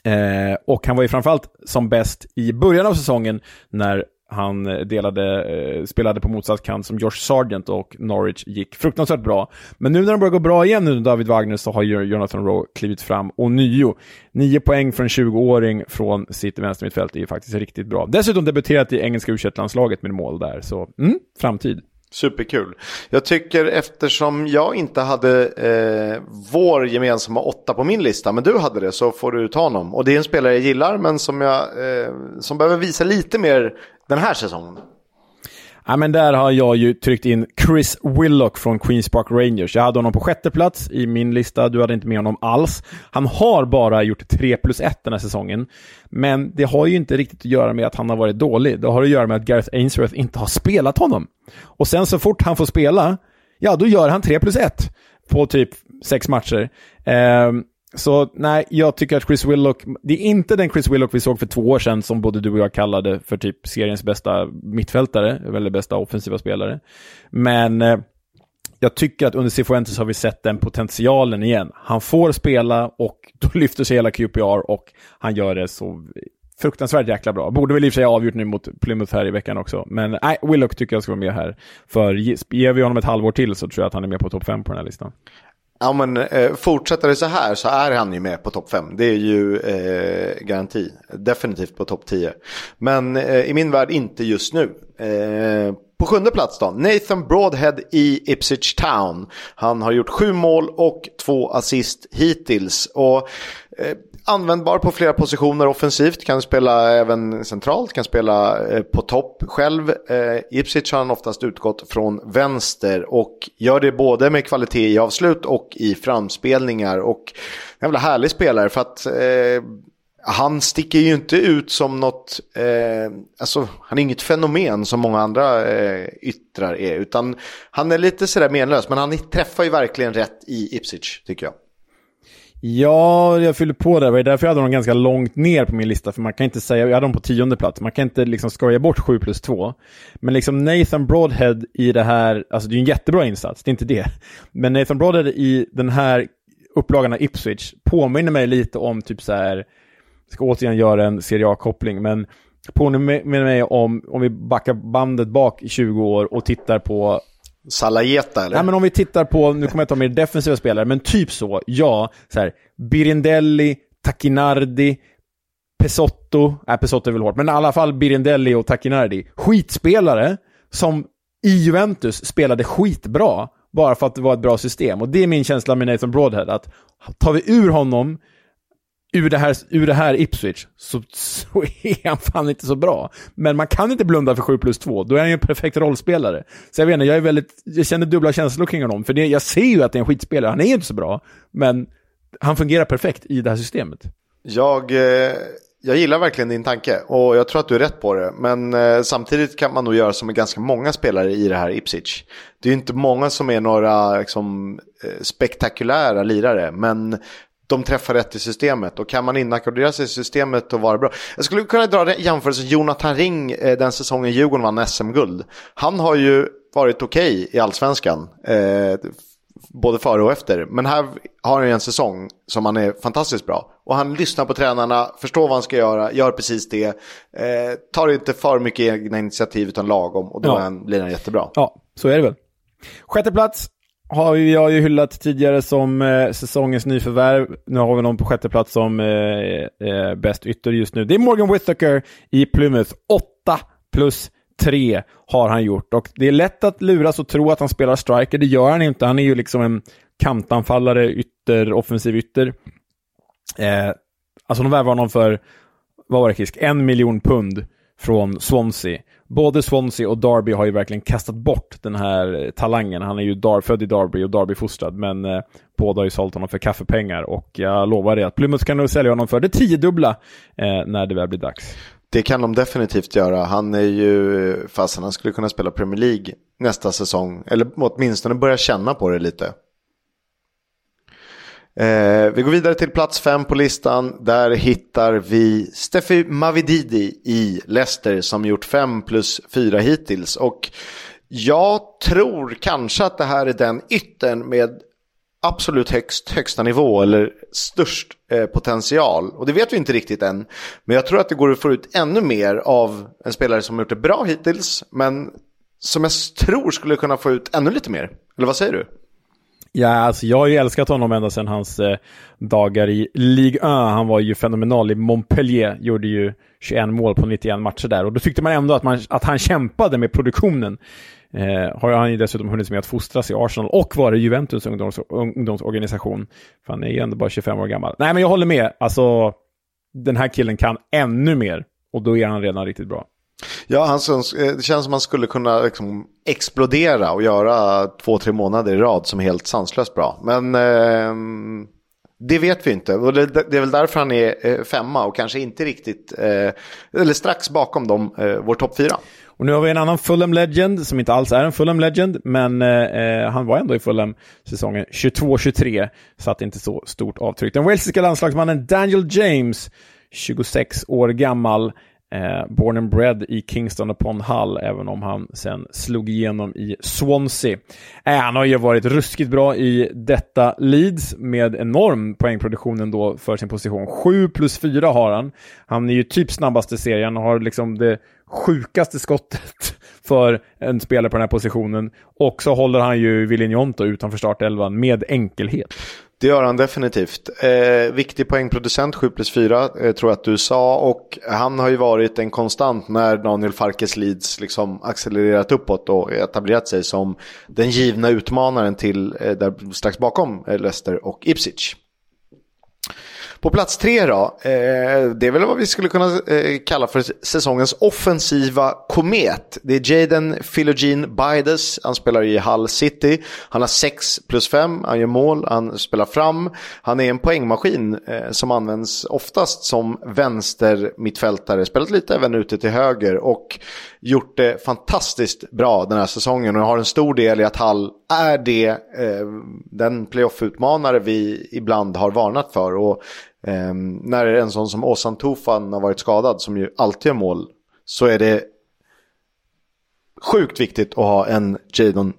Eh, och han var ju framförallt som bäst i början av säsongen när han eh, delade, eh, spelade på motsatt kant som Josh Sargent och Norwich gick fruktansvärt bra. Men nu när de börjar gå bra igen nu David Wagner så har Jonathan Rowe klivit fram och nio. Nio poäng för en 20-åring från sitt vänstermittfält är ju faktiskt riktigt bra. Dessutom debuterat i engelska u landslaget med mål där, så mm, framtid. Superkul. Jag tycker eftersom jag inte hade eh, vår gemensamma åtta på min lista, men du hade det, så får du ta honom. Och det är en spelare jag gillar, men som, jag, eh, som behöver visa lite mer den här säsongen. Ja, men där har jag ju tryckt in Chris Willock från Queens Park Rangers. Jag hade honom på sjätte plats i min lista, du hade inte med honom alls. Han har bara gjort 3 plus 1 den här säsongen. Men det har ju inte riktigt att göra med att han har varit dålig. Det har att göra med att Gareth Ainsworth inte har spelat honom. Och sen så fort han får spela, ja då gör han 3 plus 1 på typ sex matcher. Eh, så nej, jag tycker att Chris Willock, det är inte den Chris Willock vi såg för två år sedan som både du och jag kallade för typ seriens bästa mittfältare, eller bästa offensiva spelare. Men eh, jag tycker att under Cifuentes har vi sett den potentialen igen. Han får spela och då lyfter sig hela QPR och han gör det så fruktansvärt jäkla bra. Borde väl i och för sig avgjort nu mot Plymouth här i veckan också. Men nej, Willock tycker jag ska vara med här. För ger vi honom ett halvår till så tror jag att han är med på topp 5 på den här listan. Ja men eh, fortsätter det så här så är han ju med på topp 5. Det är ju eh, garanti. Definitivt på topp 10. Men eh, i min värld inte just nu. Eh, på sjunde plats då, Nathan Broadhead i Ipswich Town. Han har gjort sju mål och två assist hittills. Och eh, användbar på flera positioner offensivt, kan spela även centralt, kan spela eh, på topp själv. Eh, Ipswich har han oftast utgått från vänster och gör det både med kvalitet i avslut och i framspelningar. Och en jävla härlig spelare för att eh, han sticker ju inte ut som något, eh, alltså han är inget fenomen som många andra eh, yttrar är, utan han är lite sådär menlös, men han träffar ju verkligen rätt i Ipswich tycker jag. Ja, jag fyllde på där. Det var därför jag hade dem ganska långt ner på min lista. För man kan inte säga, jag hade dem på tionde plats. Man kan inte liksom skoja bort 7 plus 2. Men liksom Nathan Broadhead i det här, alltså det är ju en jättebra insats, det är inte det. Men Nathan Broadhead i den här upplagan av Ipswich påminner mig lite om typ så här, ska återigen göra en Serie A-koppling, men påminner mig om, om vi backar bandet bak i 20 år och tittar på Salajeta eller? Nej, men om vi tittar på, nu kommer jag ta mer defensiva spelare, men typ så, ja, så här, Birindelli, Takinardi, Pesotto, nej Pesotto är väl hårt, men i alla fall Birindelli och Takinardi. Skitspelare som i Juventus spelade skitbra, bara för att det var ett bra system. Och det är min känsla med Nathan Broadhead, att tar vi ur honom ur det här, ur det här Ipswich så, så är han fan inte så bra. Men man kan inte blunda för 7 plus 2, då är han ju en perfekt rollspelare. Så jag vet inte, jag är väldigt, jag känner dubbla känslor kring honom, för det, jag ser ju att det är en skitspelare, han är ju inte så bra, men han fungerar perfekt i det här systemet. Jag, eh, jag gillar verkligen din tanke och jag tror att du är rätt på det. Men eh, samtidigt kan man nog göra som med ganska många spelare i det här Ipswich. Det är ju inte många som är några liksom, eh, spektakulära lirare, men de träffar rätt i systemet. Och kan man inackordera sig i systemet och vara bra. Jag skulle kunna dra jämförelsen Jonathan Ring eh, den säsongen Djurgården vann SM-guld. Han har ju varit okej okay i allsvenskan. Eh, både före och efter. Men här har han en säsong som han är fantastiskt bra. Och han lyssnar på tränarna, förstår vad han ska göra, gör precis det. Eh, tar inte för mycket egna initiativ utan lagom och då ja. blir han jättebra. Ja, så är det väl. Sjätte plats, har jag ju hyllat tidigare som eh, säsongens nyförvärv. Nu har vi någon på sjätte plats som eh, eh, bäst ytter just nu. Det är Morgan Whittaker i Plymouth. 8 plus 3 har han gjort. Och det är lätt att luras och tro att han spelar striker. Det gör han inte. Han är ju liksom en kantanfallare, ytter, offensiv ytter. Eh, alltså de värvade honom för, vad var det Kisk, en miljon pund från Swansea både Swansea och Derby har ju verkligen kastat bort den här talangen. Han är ju Dar född i Derby och Derby-fostrad, men eh, båda har ju sålt honom för kaffepengar och jag lovar dig att Plymouth kan nog sälja honom för det tiodubbla eh, när det väl blir dags. Det kan de definitivt göra. Han är ju, eh, fast han skulle kunna spela Premier League nästa säsong, eller åtminstone börja känna på det lite. Eh, vi går vidare till plats fem på listan. Där hittar vi Steffi Mavididi i Leicester som gjort fem plus fyra hittills. Och jag tror kanske att det här är den yttern med absolut högst, högsta nivå eller störst eh, potential. Och det vet vi inte riktigt än. Men jag tror att det går att få ut ännu mer av en spelare som gjort det bra hittills. Men som jag tror skulle kunna få ut ännu lite mer. Eller vad säger du? Ja, alltså jag har ju älskat honom ända sedan hans eh, dagar i Ligue 1. Han var ju fenomenal i Montpellier, gjorde ju 21 mål på 91 matcher där. Och då tyckte man ändå att, man, att han kämpade med produktionen. Eh, har han ju dessutom hunnit med att fostras i Arsenal och vara Juventus ungdoms, ungdomsorganisation. För han är ju ändå bara 25 år gammal. Nej, men jag håller med. Alltså, den här killen kan ännu mer. Och då är han redan riktigt bra. Ja, han, syns, eh, det känns som att han skulle kunna liksom explodera och göra två, tre månader i rad som är helt sanslöst bra. Men eh, det vet vi inte. Och det, det, är väl därför han är eh, femma och kanske inte riktigt, eh, eller strax bakom dem, eh, vår topp fyra. Och nu har vi en annan Fulham Legend som inte alls är en Fulham Legend, men eh, eh han var ändå i Fulham säsongen 22-23, satt inte så stort avtryck. Den walesiska landslagsmannen Daniel James, 26 år gammal, Eh, born and bred i Kingston upon Hull, även om han sen slog igenom i Swansea. Eh, han har ju varit ruskigt bra i detta Leeds med enorm poängproduktion ändå för sin position. 7 plus 4 har han. Han är ju typ snabbast i serien och har liksom det sjukaste skottet för en spelare på den här positionen. Och så håller han ju Villinjonto utanför startelvan med enkelhet. Det gör han definitivt. Eh, viktig poängproducent, 7 plus 4, eh, tror jag att du sa. Och han har ju varit en konstant när Daniel Farkes Leeds liksom accelererat uppåt och etablerat sig som den givna utmanaren till eh, där strax bakom eh, Leicester och Ipswich. På plats tre då, eh, det är väl vad vi skulle kunna eh, kalla för säsongens offensiva komet. Det är Jaden Philogene Bides, han spelar i Hull City. Han har 6 plus 5, han gör mål, han spelar fram. Han är en poängmaskin eh, som används oftast som vänster mittfältare. Spelat lite även ute till höger och gjort det fantastiskt bra den här säsongen och har en stor del i att Hull är det eh, den playoff-utmanare vi ibland har varnat för. Och när en sån som Ozan Tufan har varit skadad, som ju alltid gör mål, så är det sjukt viktigt att ha en Jadon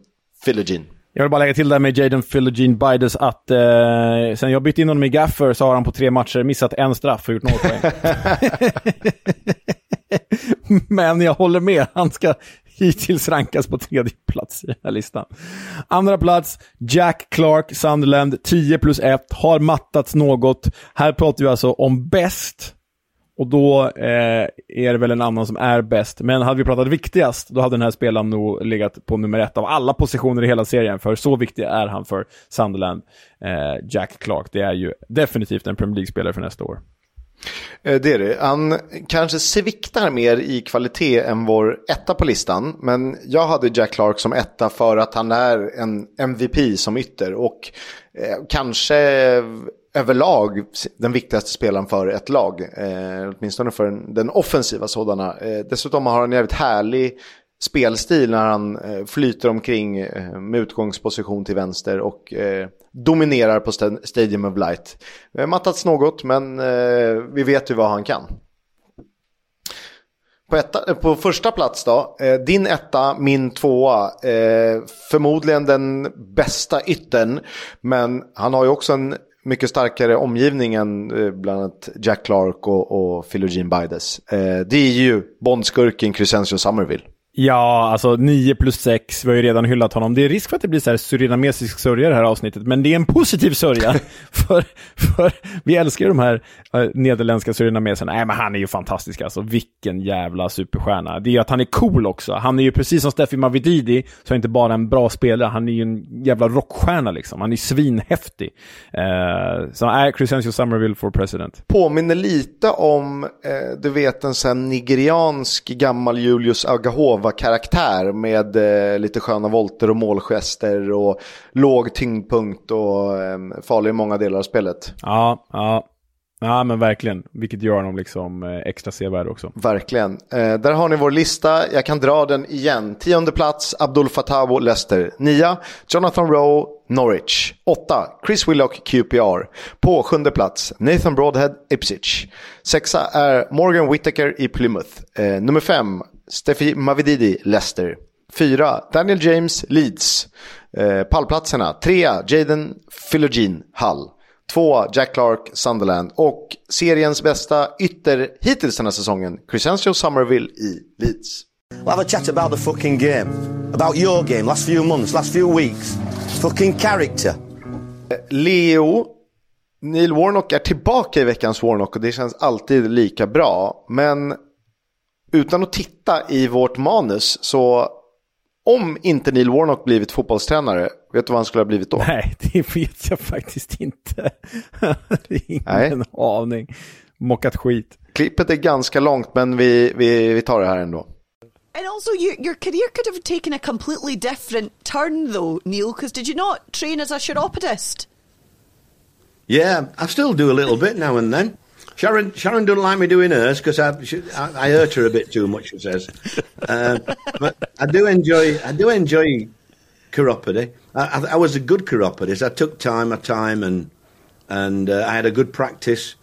Philogene. Jag vill bara lägga till där med Jaden Philogene Bides att eh, sen jag bytte in honom i Gaffer så har han på tre matcher missat en straff och gjort noll poäng. Men jag håller med, han ska hittills rankas på tredje plats i den här listan. Andra plats, Jack Clark, Sunderland, 10 plus 1, har mattats något. Här pratar vi alltså om bäst. Och då eh, är det väl en annan som är bäst. Men hade vi pratat viktigast, då hade den här spelaren nog legat på nummer ett av alla positioner i hela serien. För så viktig är han för Sunderland, eh, Jack Clark. Det är ju definitivt en Premier League-spelare för nästa år. Eh, det är det. Han kanske sviktar mer i kvalitet än vår etta på listan. Men jag hade Jack Clark som etta för att han är en MVP som ytter. Och eh, kanske överlag den viktigaste spelaren för ett lag. Eh, åtminstone för den offensiva sådana. Eh, dessutom har han en jävligt härlig spelstil när han eh, flyter omkring eh, med utgångsposition till vänster och eh, dominerar på Stadium of Light. mattats något men eh, vi vet ju vad han kan. På, etta, eh, på första plats då, eh, din etta, min tvåa. förmodligen den bästa ytten, men han har ju också en mycket starkare omgivning än bland annat Jack Clark och, och Philogene Bides. det är ju Bondskurken Crescencio Somerville. Ja, alltså 9 plus 6, vi har ju redan hyllat honom. Det är risk för att det blir så här surinamesisk sörja det här avsnittet, men det är en positiv sörja. för, för vi älskar ju de här äh, nederländska surinameserna. Nej, men han är ju fantastisk alltså. Vilken jävla superstjärna. Det är ju att han är cool också. Han är ju precis som Steffi Mavididi, så är inte bara en bra spelare, han är ju en jävla rockstjärna liksom. Han är svinhäftig. Uh, så är Crescencio Somerville for president. Påminner lite om, eh, du vet en sån nigeriansk gammal Julius Agahova karaktär med eh, lite sköna volter och målgester och låg tyngdpunkt och eh, farlig i många delar av spelet. Ja, ja. Ja men verkligen, vilket gör honom liksom eh, extra sevärd också. Verkligen. Eh, där har ni vår lista, jag kan dra den igen. Tionde plats, Abdul Fatabo, Leicester. Nia, Jonathan Rowe, Norwich. Åtta, Chris Willock, QPR. På sjunde plats, Nathan Broadhead, Ipswich. Sexa är Morgan Whittaker i Plymouth. Eh, nummer fem, Steffi Mavididi, Leicester. Fyra, Daniel James, Leeds. Eh, pallplatserna, trea, Jaden Philogene, Hull. Två, Jack Clark, Sunderland. Och seriens bästa ytter hittills den här säsongen, Crescencio Somerville i Leeds. We'll have a chat about the fucking game. About your game, last few months, last few weeks. Fucking character. Leo, Neil Warnock är tillbaka i veckans Warnock och det känns alltid lika bra. Men utan att titta i vårt manus så om inte Neil Warnock blivit fotbollstränare, vet du vad han skulle ha blivit då? Nej, det vet jag faktiskt inte. ingen Nej. aning. Mockat skit. Klippet är ganska långt, men vi, vi, vi tar det här ändå. And also, your, your career could have taken a completely different turn, though, Neil, because did you not train as a chiropodist? Yeah, I still do a little bit now and then. Sharon Sharon doesn't like me doing hers because I, I, I hurt her a bit too much. She says, uh, but I do enjoy I do enjoy chiropody. I, I, I, was a good chiropodist. I took time, my time, and and uh, I had a good practice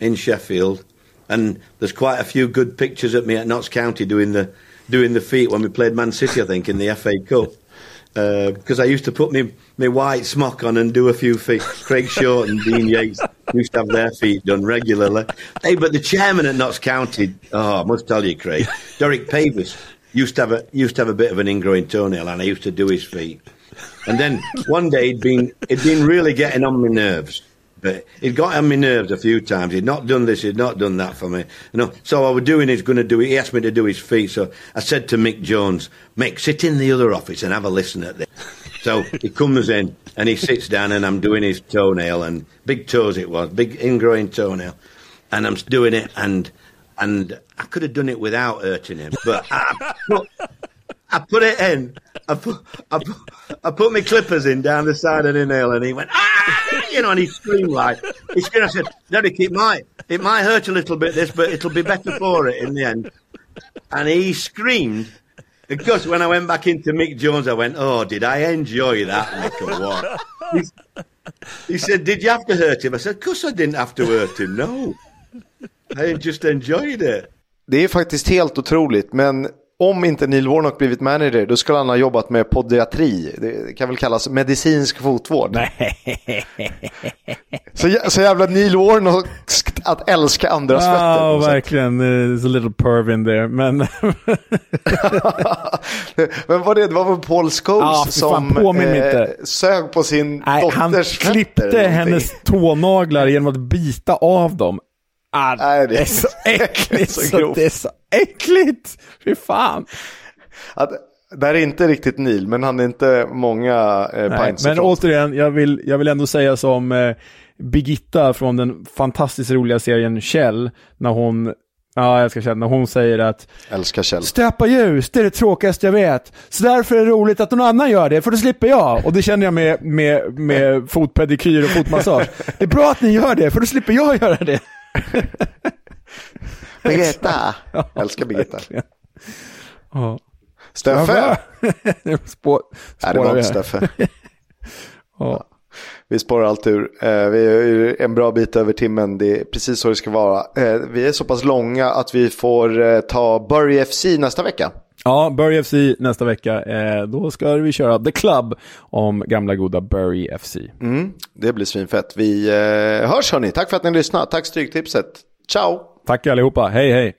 in Sheffield. And there's quite a few good pictures of me at Notts County doing the doing the feet when we played Man City, I think, in the FA Cup because uh, I used to put me my white smock on and do a few feet. Craig Short and Dean Yates used to have their feet done regularly. Hey, but the chairman at Notts County, oh, I must tell you, Craig, Derek Pavis used to have a used to have a bit of an ingrowing toenail, and I used to do his feet. And then one day he'd been he'd been really getting on my nerves. But he'd got on my nerves a few times. He'd not done this, he'd not done that for me. You know, so I was doing he's going to do it. He asked me to do his feet. So I said to Mick Jones, Mick, sit in the other office and have a listen at this. So he comes in and he sits down and I'm doing his toenail and big toes it was, big ingrowing toenail. And I'm doing it and and I could have done it without hurting him, but I put, I put it in. I put, I put, I put my clippers in down the side of the nail, and he went ah, you know, and he screamed like he screamed. I said, Derek, it might, it might hurt a little bit this, but it'll be better for it in the end. And he screamed Because when I went back into Mick Jones, I went, "Oh, did I enjoy that, Mick, or what?" he, said, "Did you have to hurt him?" I said, "Of course I didn't have to hurt him. No, I just enjoyed it." Det är faktiskt helt otroligt, men om inte Neil Warnock blivit manager, då skulle han ha jobbat med podiatri. Det kan väl kallas medicinsk fotvård. Nej. Så, jä- så jävla Neil Warnock att älska andras fötter. Ja, sätt. verkligen. There's a little perv in there. Men Men vad det, det var väl Paul Scholes fan, som inte. sög på sin nej, han dotters fötter klippte eller någonting. hennes tånaglar genom att bita av dem. Ah, Nej, det är så äckligt. så så grovt. det är så äckligt. Fy fan. Att, det här är inte riktigt Neil, men han är inte många eh, Nej, pints men ifrån. återigen, jag vill, jag vill ändå säga som eh, Birgitta från den fantastiskt roliga serien Kjell, när hon, ja jag ska känna, när hon säger att Älskar Kjell. Stöpa ljus, det är det tråkigaste jag vet. Så därför är det roligt att någon annan gör det, för då slipper jag. Och det känner jag med, med, med fotpedikyr och fotmassage. Det är bra att ni gör det, för då slipper jag göra det. Birgitta. Älskar Birgitta. Ja. Steffe. Spår, Nej, det var inte. Ja. Vi spårar allt ur. Eh, vi är en bra bit över timmen. Det är precis så det ska vara. Eh, vi är så pass långa att vi får eh, ta Bury FC nästa vecka. Ja, Bury FC nästa vecka. Då ska vi köra The Club om gamla goda Bury FC. Mm, det blir svinfett. Vi hörs hörni. Tack för att ni lyssnade. Tack Stryktipset. Ciao! Tack allihopa, hej hej!